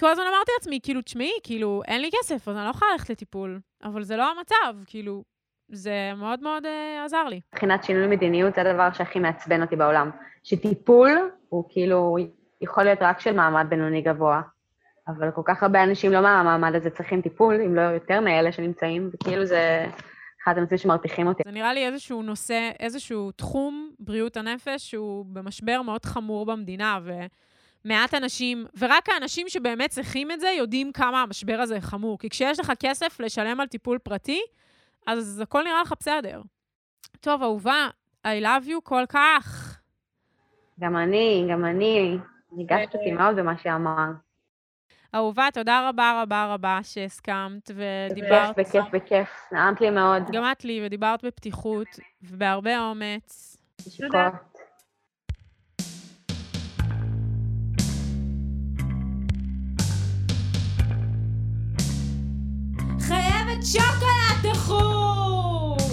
כל הזמן אמרתי לעצמי, כאילו, תשמעי, כאילו, אין לי כסף, אז אני לא יכולה ללכת לטיפול. אבל זה לא המצב, כאילו, זה מאוד מאוד uh, עזר לי. מבחינת שינוי מדיניות זה הדבר שהכי מעצבן אותי בעולם. שטיפול הוא כאילו יכול להיות רק של מעמד בינוני גבוה, אבל כל כך הרבה אנשים לא מהמעמד הזה צריכים טיפול, אם לא יותר מאלה שנמצאים, וכאילו זה אחד הנושאים שמרתיחים אותי. זה נראה לי איזשהו נושא, איזשהו תחום בריאות הנפש שהוא במשבר מאוד חמור במדינה, מעט אנשים, ורק האנשים שבאמת צריכים את זה, יודעים כמה המשבר הזה חמור. כי כשיש לך כסף לשלם על טיפול פרטי, אז הכל נראה לך בסדר. טוב, אהובה, I love you כל כך. גם אני, גם אני. ריגשת אותי מאוד במה שאמרת. אהובה, תודה רבה רבה רבה שהסכמת ודיברת. בכיף, בכיף, בכיף. נעמת לי מאוד. גם את לי, ודיברת בפתיחות ובהרבה אומץ. תודה. את שוקולד החום!